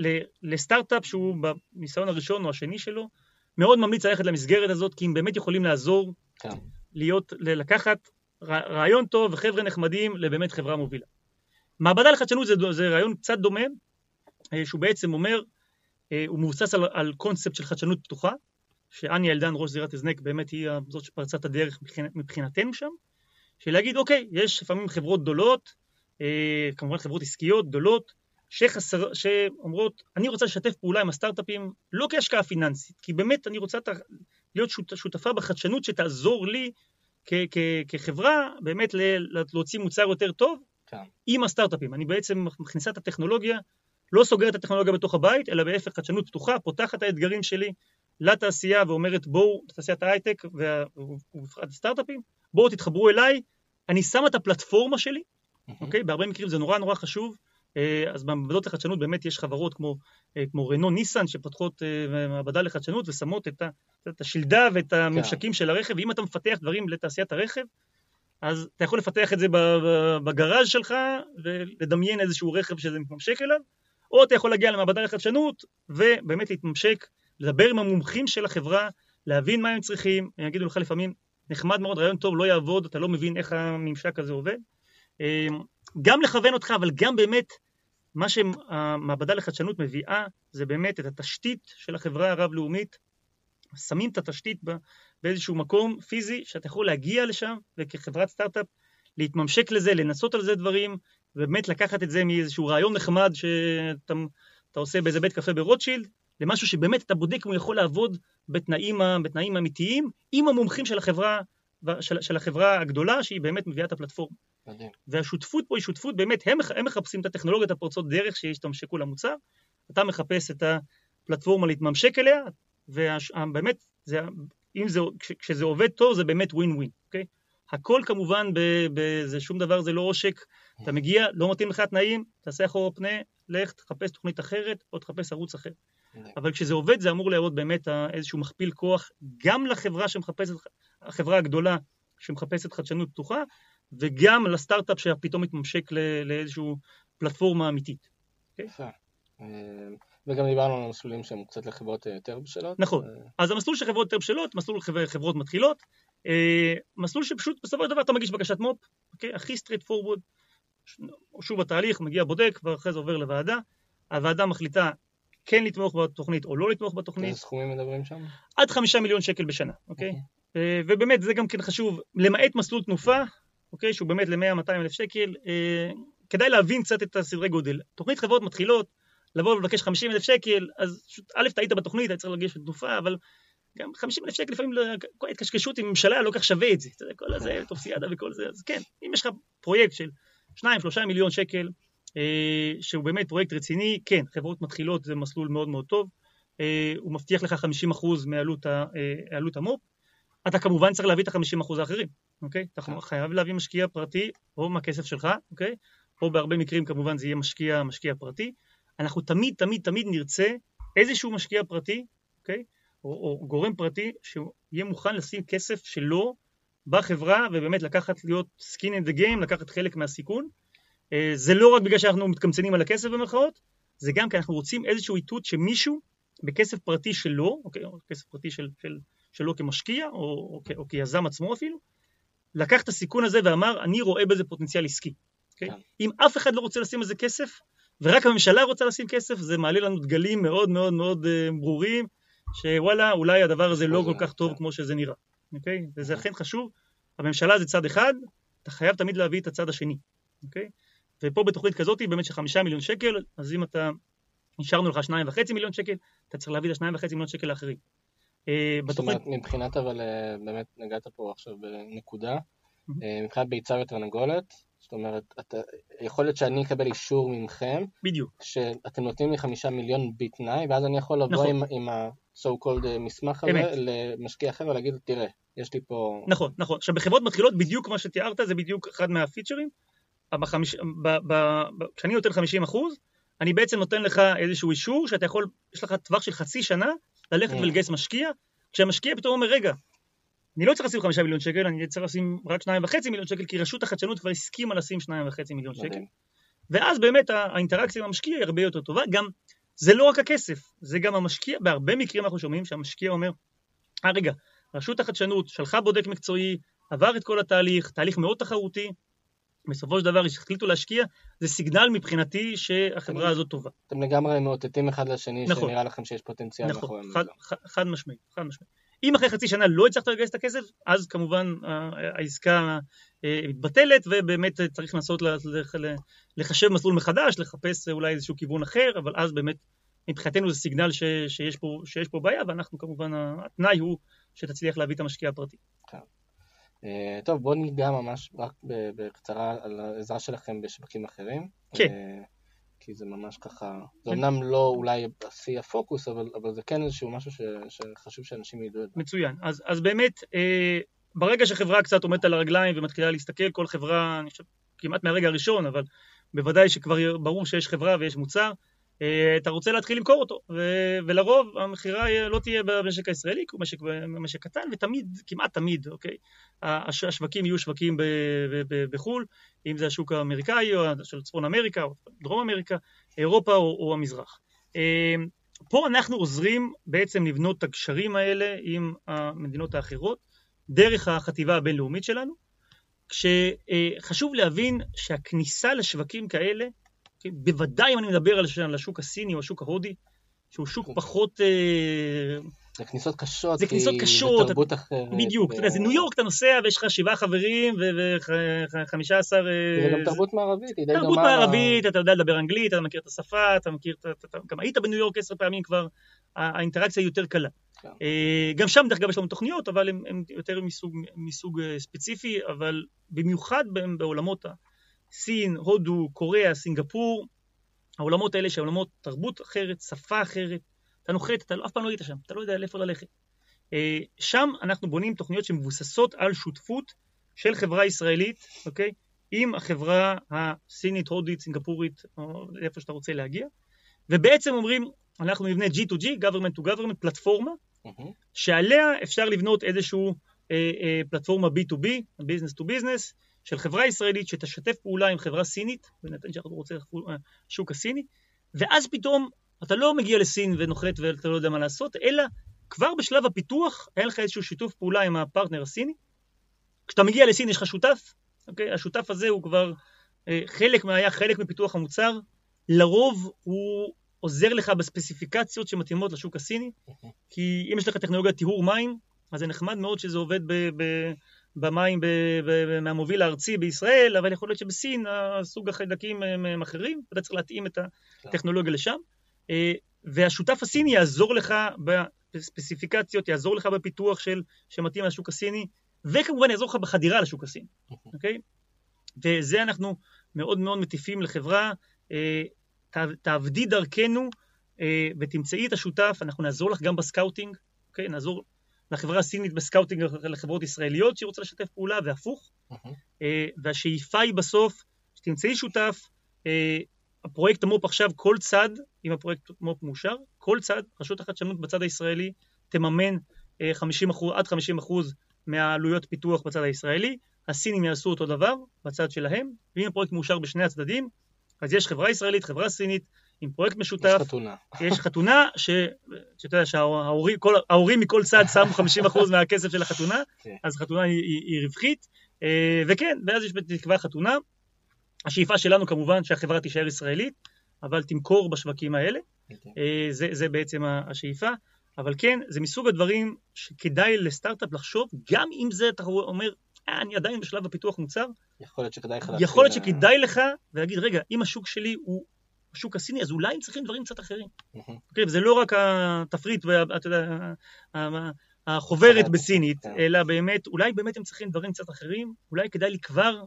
לסטארט-אפ שהוא בניסיון הראשון או השני שלו, מאוד ממליץ ללכת למסגרת הזאת, כי הם באמת יכולים לעזור כן. להיות, לקחת ר- רעיון טוב וחבר'ה נחמדים לבאמת חברה מובילה. מעבדה לחדשנות זה, זה רעיון קצת דומה, אה, שהוא בעצם אומר, אה, הוא מבוסס על, על קונספט של חדשנות פתוחה, שאניה אלדן, ראש זירת הזנק, באמת היא זאת שפרצה את הדרך מבחינת, מבחינתנו שם, של להגיד, אוקיי, יש לפעמים חברות גדולות, אה, כמובן חברות עסקיות גדולות, שחסר, שאומרות, אני רוצה לשתף פעולה עם הסטארט-אפים, לא כהשקעה פיננסית, כי באמת אני רוצה להיות שות, שותפה בחדשנות שתעזור לי כ, כ, כחברה, באמת ל, להוציא מוצר יותר טוב כן. עם הסטארט-אפים. אני בעצם מכניסה את הטכנולוגיה, לא סוגרת את הטכנולוגיה בתוך הבית, אלא בהפך חדשנות פתוחה, פותחת את האתגרים שלי לתעשייה ואומרת בואו, תעשיית ההייטק ובפרט הסטארט-אפים, בואו תתחברו אליי, אני שם את הפלטפורמה שלי, אוקיי? בהרבה מקרים זה נורא נורא חשוב. אה, אז במעבדות לחדשנות באמת יש חברות כמו, אה, כמו רנו ניסן שפותחות אה, מעבדה לחדשנות ושמות את, ה, את השלדה ואת הממשקים של הרכב, ואם אתה מפתח דברים לתעשיית הרכב, אז אתה יכול לפתח את זה בגראז' שלך ולדמיין איזשהו רכב שזה מתממשק אליו, או אתה יכול להגיע למעבדה לחדשנות ובאמת להתממשק, לדבר עם המומחים של החברה, להבין מה הם צריכים, הם יגידו לך לפעמים, נחמד מאוד, רעיון טוב, לא יעבוד, אתה לא מבין איך הממשק הזה עובד. גם לכוון אותך, אבל גם באמת, מה שהמעבדה לחדשנות מביאה, זה באמת את התשתית של החברה הרב-לאומית, שמים את התשתית באיזשהו מקום פיזי, שאתה יכול להגיע לשם, וכחברת סטארט-אפ, להתממשק לזה, לנסות על זה דברים, ובאמת לקחת את זה מאיזשהו רעיון נחמד שאתה עושה באיזה בית קפה ברוטשילד, למשהו שבאמת אתה בודק אם הוא יכול לעבוד בתנאים, בתנאים אמיתיים, עם המומחים של החברה, של, של החברה הגדולה, שהיא באמת מביאה את הפלטפורמה. מדהים. והשותפות פה היא שותפות, באמת, הם, הם מחפשים את הטכנולוגיות הפורצות דרך שישתמשקו למוצר, אתה מחפש את הפלטפורמה להתממשק אליה, ובאמת, זה, אם זה, כשזה עובד טוב זה באמת ווין ווין, אוקיי? הכל כמובן, זה שום דבר זה לא עושק, אתה מגיע, לא מתאים לך תנאים, תעשה אחורה פנה, לך תחפש תוכנית אחרת או תחפש ערוץ אחר. אבל כשזה עובד זה אמור להראות באמת איזשהו מכפיל כוח גם לחברה שמחפשת, החברה הגדולה שמחפשת חדשנות פתוחה, וגם לסטארט-אפ שפתאום מתממשק לאיזושהי פלטפורמה אמיתית. אוקיי? אה, וגם דיברנו על המסלולים שהם קצת לחברות יותר בשלות. נכון. אה, אז המסלול של חברות יותר בשלות, מסלול חברות מתחילות, אה, מסלול שפשוט בסופו של דבר אתה מגיש בקשת מו"פ, אוקיי? הכי straight forward, שוב התהליך, מגיע בודק, ואחרי זה עובר לוועדה, הוועדה מחליטה כן לתמוך בתוכנית או לא לתמוך בתוכנית. איזה סכומים מדברים שם? עד חמישה מיליון שקל בשנה, אוקיי? אוקיי. ובאמת זה גם כן חשוב, למעט מסלול תנופה, אוקיי? שהוא באמת ל-100-200 אלף שקל, כדאי להבין קצת את הסדרי גודל. תוכנית חברות מתחילות, לבוא ולבקש 50 אלף שקל, אז פשוט, א', טעית בתוכנית, היית צריך לגשת לתנופה, אבל גם 50 אלף שקל לפעמים, כל ההתקשקשות עם ממשלה לא כך שווה את זה, אתה יודע, כל הזה, טופסיאדה וכל זה, אז כן, אם יש לך פרויקט של 2-3 מיליון שקל, אה, שהוא באמת פרויקט רציני, כן, חברות מתחילות זה מסלול מאוד מאוד טוב, אה, הוא מבטיח לך 50% מעלות אה, המו"פ, אתה כמובן צריך להביא את ה-50% האחרים, אוקיי? אתה חייב להביא משקיע פרטי, או מהכסף שלך, אוקיי? או בהרבה מקרים כמובן זה יהיה משקיע, משקיע פרטי. אנחנו תמיד תמיד תמיד נרצה איזשהו משקיע פרטי, אוקיי? או, או גורם פרטי שיהיה מוכן לשים כסף שלו בחברה ובאמת לקחת להיות skin in the game, לקחת חלק מהסיכון. אה, זה לא רק בגלל שאנחנו מתקמצנים על הכסף במרכאות, זה גם כי אנחנו רוצים איזשהו איתות שמישהו בכסף פרטי שלו, אוקיי, או כסף פרטי של, של, שלו כמשקיע או, או, או, או כיזם עצמו אפילו, לקח את הסיכון הזה ואמר אני רואה בזה פוטנציאל עסקי. אוקיי? כן. אם אף אחד לא רוצה לשים על זה כסף, ורק הממשלה רוצה לשים כסף, זה מעלה לנו דגלים מאוד מאוד מאוד uh, ברורים, שוואלה, אולי הדבר הזה לא כל כך טוב כמו שזה נראה, אוקיי? וזה אכן חשוב. הממשלה זה צד אחד, אתה חייב תמיד להביא את הצד השני, אוקיי? ופה בתוכנית כזאת באמת של חמישה מיליון שקל, אז אם אתה, נשארנו לך שניים וחצי מיליון שקל, אתה צריך להביא את השניים וחצי מיליון שקל לאחרים. אה, זאת אומרת, מבחינת אבל אה, באמת נגעת פה עכשיו בנקודה, מבחינת ביצה ותרנגולת, זאת אומרת, אתה, יכול להיות שאני אקבל אישור ממכם, בדיוק, שאתם נותנים לי חמישה מיליון בתנאי, ואז אני יכול לבוא נכון. עם, עם ה-so called אה, מסמך הזה למשקיע אחר ולהגיד, תראה, יש לי פה... נכון, נכון. עכשיו בחברות מתחילות, בדיוק מה שתיארת, זה בדיוק אחד מהפיצ'רים. בחמיש... ב... ב... ב... כשאני נותן 50 אחוז, אני בעצם נותן לך איזשהו אישור שאתה יכול, יש לך טווח של חצי שנה ללכת mm. ולגייס משקיע, כשהמשקיע פתאום אומר, רגע, אני לא צריך לשים חמישה מיליון שקל, אני צריך לשים רק שניים וחצי מיליון שקל, כי רשות החדשנות כבר הסכימה לשים שניים וחצי מיליון שקל. ואז באמת האינטראקציה עם המשקיע היא הרבה יותר טובה. גם, זה לא רק הכסף, זה גם המשקיע, בהרבה מקרים אנחנו שומעים שהמשקיע אומר, אה רגע, רשות החדשנות שלחה בודק מקצועי, עבר את כל התהליך, תהליך מאוד תחרותי, בסופו של דבר החליטו להשקיע, זה סיגנל מבחינתי שהחברה הזאת טובה. אתם לגמרי מאותתים אחד לשני, נכון, שנראה לכם שיש פוטנציאל נכון, חד, חד, חד משמעית, חד משמעית. אם אחרי חצי שנה לא הצלחת לגייס את הכסף, אז כמובן העסקה אה, מתבטלת ובאמת צריך לנסות לחשב מסלול מחדש, לחפש אולי איזשהו כיוון אחר, אבל אז באמת מבחינתנו זה סיגנל ש, שיש, פה, שיש פה בעיה, ואנחנו כמובן, התנאי הוא שתצליח להביא את המשקיע הפרטי. כן. אה, טוב, בואו ניגע ממש רק בקצרה על העזרה שלכם בשווקים אחרים. כן. אה, כי זה ממש ככה, זה אמנם לא אולי בשיא הפוקוס, אבל, אבל זה כן איזשהו משהו ש, שחשוב שאנשים ידעו את זה. מצוין. אז, אז באמת, אה, ברגע שחברה קצת עומדת על הרגליים ומתחילה להסתכל, כל חברה, אני חושב, כמעט מהרגע הראשון, אבל בוודאי שכבר ברור שיש חברה ויש מוצר, אתה רוצה להתחיל למכור אותו, ו- ולרוב המכירה לא תהיה במשק הישראלי, כי הוא משק, משק קטן, ותמיד, כמעט תמיד, אוקיי, הש- השווקים יהיו שווקים ב- ב- ב- בחו"ל, אם זה השוק האמריקאי או של צפון אמריקה או דרום אמריקה, אירופה או, או המזרח. אה, פה אנחנו עוזרים בעצם לבנות את הקשרים האלה עם המדינות האחרות דרך החטיבה הבינלאומית שלנו, כשחשוב להבין שהכניסה לשווקים כאלה, כן, בוודאי אם אני מדבר על השוק הסיני או השוק ההודי, שהוא שוק פחות... אה, זה כניסות קשות, זה כניסות קשות, זה תרבות אחרת. בדיוק, אתה יודע, זה ניו יורק, אתה נוסע ויש לך שבעה חברים וחמישה עשר... זה גם תרבות מערבית, היא די דומה. תרבות מערבית, אתה יודע לדבר אנגלית, אתה מכיר את השפה, אתה מכיר, גם היית בניו יורק עשר פעמים כבר, האינטראקציה היא יותר קלה. כן. אה, גם שם, דרך אגב, יש לנו תוכניות, אבל הן יותר מסוג אה, ספציפי, אבל במיוחד בעולמות הסין, הודו, קוריאה, סינגפור, העולמות האלה שהעולמות תרבות אחרת, שפה אחרת, אתה נוחת, אתה אף פעם לא היית שם, אתה לא יודע לאיפה ללכת. אה, שם אנחנו בונים תוכניות שמבוססות על שותפות של חברה ישראלית, אוקיי? עם החברה הסינית, הודית, סינגפורית, או איפה שאתה רוצה להגיע, ובעצם אומרים, אנחנו נבנה G2G, government to government, פלטפורמה, mm-hmm. שעליה אפשר לבנות איזשהו אה, אה, פלטפורמה B2B, business to business, של חברה ישראלית שתשתף פעולה עם חברה סינית, בהינתן שאנחנו רוצים שוק הסיני, ואז פתאום אתה לא מגיע לסין ונוחת ואתה לא יודע מה לעשות, אלא כבר בשלב הפיתוח היה לך איזשהו שיתוף פעולה עם הפרטנר הסיני. כשאתה מגיע לסין יש לך שותף, אוקיי? השותף הזה הוא כבר אה, חלק, היה חלק מפיתוח המוצר, לרוב הוא עוזר לך בספציפיקציות שמתאימות לשוק הסיני, כי אם יש לך טכנולוגיית טיהור מים, אז זה נחמד מאוד שזה עובד ב- ב- במים מהמוביל הארצי בישראל, אבל יכול להיות שבסין הסוג החיידקים הם אחרים, ואתה צריך להתאים את הטכנולוגיה לשם. אה, והשותף הסיני יעזור לך בספציפיקציות, יעזור לך בפיתוח של, שמתאים לשוק הסיני, וכמובן יעזור לך בחדירה לשוק הסיני, אוקיי? וזה אנחנו מאוד מאוד מטיפים לחברה, אה, תעבדי דרכנו אה, ותמצאי את השותף, אנחנו נעזור לך גם ב scouting, אוקיי? נעזור לחברה הסינית ב scouting לחברות ישראליות שהיא רוצה לשתף פעולה, והפוך. והשאיפה היא בסוף שתמצאי שותף, הפרויקט המו"פ עכשיו, כל צד, אם הפרויקט מו"פ מאושר, כל צד, רשות החדשנות בצד הישראלי, תממן 50 אה, אחוז, עד 50 אחוז מהעלויות פיתוח בצד הישראלי, הסינים יעשו אותו דבר בצד שלהם, ואם הפרויקט מאושר בשני הצדדים, אז יש חברה ישראלית, חברה סינית, עם פרויקט משותף. יש חתונה. יש חתונה, ש... שאתה יודע שההורים כל... ההורים מכל צד שמו 50% מהכסף של החתונה, כן. אז חתונה היא, היא, היא רווחית, אה, וכן, ואז יש בתקווה חתונה, השאיפה שלנו כמובן שהחברה תישאר ישראלית, אבל תמכור בשווקים האלה. Okay. אוקיי. אה, זה, זה בעצם השאיפה. אבל כן, זה מסוג הדברים שכדאי לסטארט-אפ לחשוב, גם אם זה אתה אומר, אה, אני עדיין בשלב הפיתוח מוצר. יכול להיות שכדאי לך יכול להיות שכדאי לך, ולהגיד, רגע, אם השוק שלי הוא השוק הסיני, אז אולי הם צריכים דברים קצת אחרים. אוקיי, וזה לא רק התפריט ואתה יודע, החוברת בסינית, כן. אלא באמת, אולי באמת הם צריכים דברים קצת אחרים, אולי כדאי לי כבר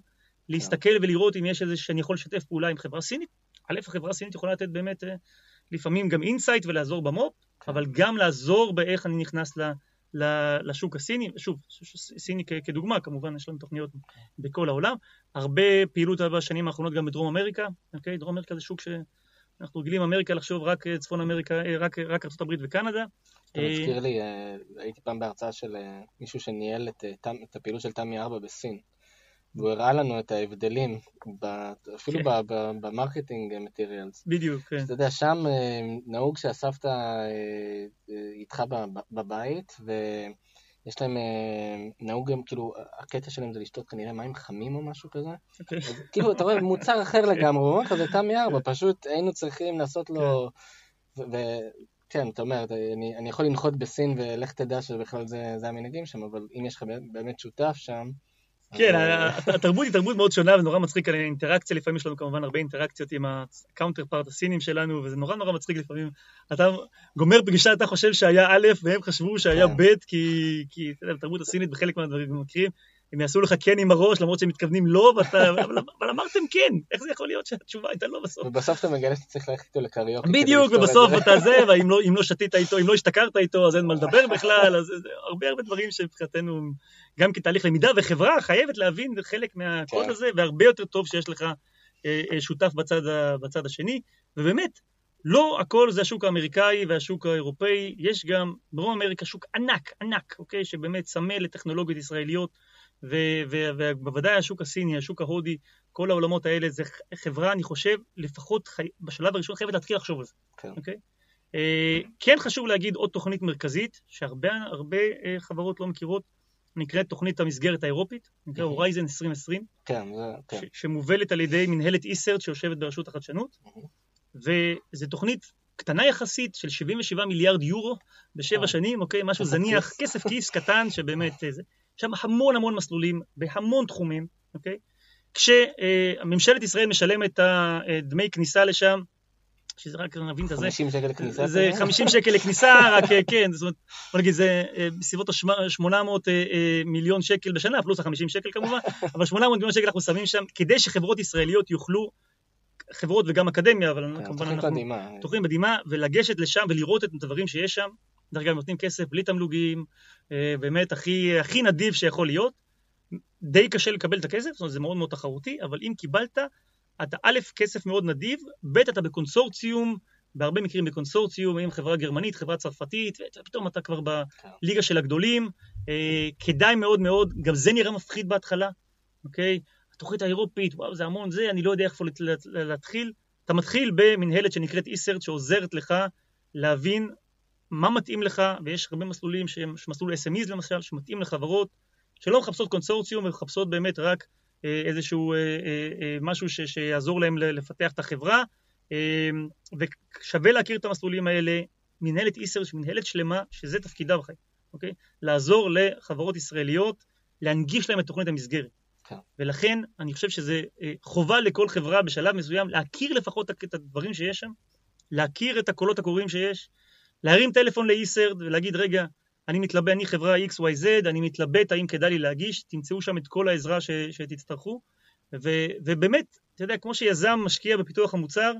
להסתכל ולראות אם יש איזה שאני יכול לשתף פעולה עם חברה סינית. א', החברה הסינית יכולה לתת באמת אה, לפעמים גם insight ולעזור במו"פ, כן. אבל גם לעזור באיך אני נכנס ל, ל, לשוק הסיני. שוב, סיני כדוגמה, כמובן יש לנו תוכניות בכל העולם. הרבה פעילות בשנים האחרונות גם בדרום אמריקה. אוקיי? דרום אמריקה זה שוק שאנחנו רגילים אמריקה לחשוב רק אה, צפון אמריקה, אה, רק, רק ארה"ב וקנדה. אתה מזכיר לי, הייתי פעם בהרצאה של מישהו שניהל את, את הפעילות של תמי 4 בסין. והוא הראה לנו את ההבדלים, אפילו כן. ב marketing materials. בדיוק, כן. אתה יודע, שם אה, נהוג שהסבתא אה, אה, איתך בבית, ויש להם, נהוג גם, כאילו, הקטע שלהם זה לשתות כנראה מים חמים או משהו כזה. כאילו, אתה רואה, מוצר אחר לגמרי, הוא אומר לך, זה תמי ארבע, פשוט היינו צריכים לעשות לו... כן. כן, אתה אומר, אני, אני יכול לנחות בסין ולך תדע שבכלל זה, זה המנהגים שם, אבל אם יש לך באמת שותף שם, כן, התרבות היא תרבות מאוד שונה ונורא מצחיק על האינטראקציה, לפעמים יש לנו כמובן הרבה אינטראקציות עם ה counterpart הסינים שלנו, וזה נורא נורא מצחיק לפעמים. אתה גומר פגישה, אתה חושב שהיה א', והם חשבו שהיה כן. ב', כי, כי בתרבות הסינית בחלק מהדברים מכירים, הם יעשו לך כן עם הראש, למרות שהם מתכוונים לא, ואתה, אבל, אבל אמרתם כן, איך זה יכול להיות שהתשובה הייתה לא בסוף? ובסוף אתה מגלה שאתה צריך ללכת איתו לקריוקי. בדיוק, ובסוף אתה זה, ואם לא, לא שתית איתו, אם לא השתכרת איתו, אז אין מה לדבר בכלל, אז הרבה הרבה דברים שמבחינתנו, גם כתהליך למידה, וחברה חייבת להבין חלק מהקוד כן. הזה, והרבה יותר טוב שיש לך אה, אה, שותף בצד, בצד השני, ובאמת, לא הכל זה השוק האמריקאי והשוק האירופאי, יש גם בדרום אמריקה שוק ענק, ענק, אוקיי, שבאמת צמא לטכנולוגיות ישראליות. ובוודאי השוק הסיני, השוק ההודי, כל העולמות האלה, זה חברה, אני חושב, לפחות חי... בשלב הראשון חייבת להתחיל לחשוב על זה. כן. אוקיי? אה, כן חשוב להגיד עוד תוכנית מרכזית, שהרבה הרבה, אה, חברות לא מכירות, נקראת תוכנית המסגרת האירופית, נקרא. הורייזן 2020, כן, זה, כן. שמובלת על ידי מנהלת איסרט שיושבת ברשות החדשנות. וזו תוכנית קטנה יחסית של 77 מיליארד יורו בשבע אה. שנים, אוקיי? משהו זניח, כיס. כסף כיס קטן שבאמת אה, זה. שם המון המון מסלולים בהמון תחומים, אוקיי? כשממשלת ישראל משלמת את הדמי כניסה לשם, שזה רק נבין את זה, 50 שקל כניסה. זה כזה? 50 שקל לכניסה, רק אה, כן, זאת אומרת, בוא נגיד, זה אה, בסביבות ה-800 מיליון שקל בשנה, פלוס ה-50 שקל כמובן, אבל 800 מיליון שקל אנחנו שמים שם, כדי שחברות ישראליות יוכלו, חברות וגם אקדמיה, אבל כן, כמובן אנחנו. תוכנית מדהימה, ולגשת לשם ולראות את הדברים שיש שם, דרך אגב נותנים כסף בלי תמלוגים, אה, באמת הכי, הכי נדיב שיכול להיות, די קשה לקבל את הכסף, זאת אומרת זה מאוד מאוד תחרותי, אבל אם קיבלת, אתה א', כסף מאוד נדיב, ב', אתה בקונסורציום, בהרבה מקרים בקונסורציום, עם חברה גרמנית, חברה צרפתית, ופתאום אתה כבר בליגה של הגדולים, אה, כדאי מאוד מאוד, גם זה נראה מפחיד בהתחלה, אוקיי? התוכנית האירופית, וואו, זה המון זה, אני לא יודע לת- לת- להתחיל. אתה מתחיל במנהלת שנקראת איסרט, שעוזרת לך להבין מה מתאים לך, ויש הרבה מסלולים שהם מסלול SMEs למשל, שמתאים לחברות שלא מחפשות קונסורציום, ומחפשות באמת רק איזשהו אה, אה, אה, משהו ש, שיעזור להם לפתח את החברה, אה, ושווה להכיר את המסלולים האלה. מנהלת איסרט, מנהלת שלמה, שזה תפקידה בחיים, אוקיי? לעזור לחברות ישראליות, להנגיש להם את תוכנית המסגרת. כן. ולכן אני חושב שזה אה, חובה לכל חברה בשלב מסוים להכיר לפחות את הדברים שיש שם, להכיר את הקולות הקוראים שיש, להרים טלפון לאיסרד ולהגיד, רגע, אני מתלבט, אני חברה XYZ, אני מתלבט האם כדאי לי להגיש, תמצאו שם את כל העזרה ש, שתצטרכו. ו, ובאמת, אתה יודע, כמו שיזם משקיע בפיתוח המוצר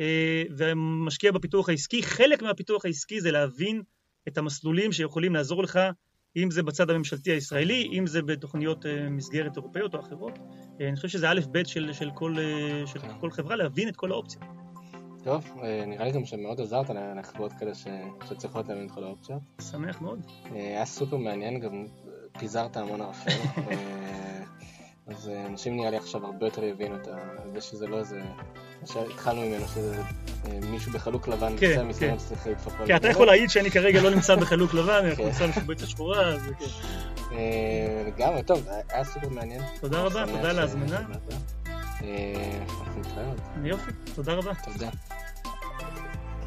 אה, ומשקיע בפיתוח העסקי, חלק מהפיתוח העסקי זה להבין את המסלולים שיכולים לעזור לך, אם זה בצד הממשלתי הישראלי, אם זה בתוכניות אה, מסגרת אירופאיות או אחרות. אה, אני חושב שזה א' ב' של, של, כל, של כל חברה, להבין את כל האופציות. טוב, אה, נראה לי גם שמאוד עזרת לחברות כאלה ש- שצריכות להבין את כל האופציות. שמח מאוד. אה, היה סופר מעניין, גם פיזרת המון ערפל. אה, אז אנשים נראה לי עכשיו הרבה יותר יבינו את זה שזה לא איזה... מה שהתחלנו ממנו, שזה מישהו בחלוק לבן, כן, כן. שצריך לדפוק לו כי אתה יכול להעיד שאני כרגע לא נמצא בחלוק לבן, כן. אנחנו נמצא משובצת שחורה, אז כן. לגמרי, טוב, היה- סופר מעניין. תודה רבה, תודה על ההזמנה. אה, אנחנו. יופי, תודה רבה. תודה.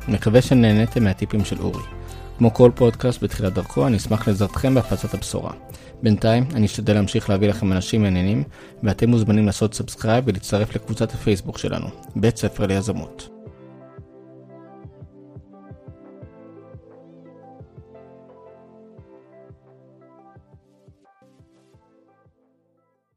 מקווה שנהניתם מהטיפים של אורי. כמו כל פודקאסט בתחילת דרכו, אני אשמח לעזרתכם בהפצת הבשורה. בינתיים, אני אשתדל להמשיך להביא לכם אנשים מעניינים, ואתם מוזמנים לעשות subscribe ולהצטרף לקבוצת הפייסבוק שלנו, בית ספר ליזמות.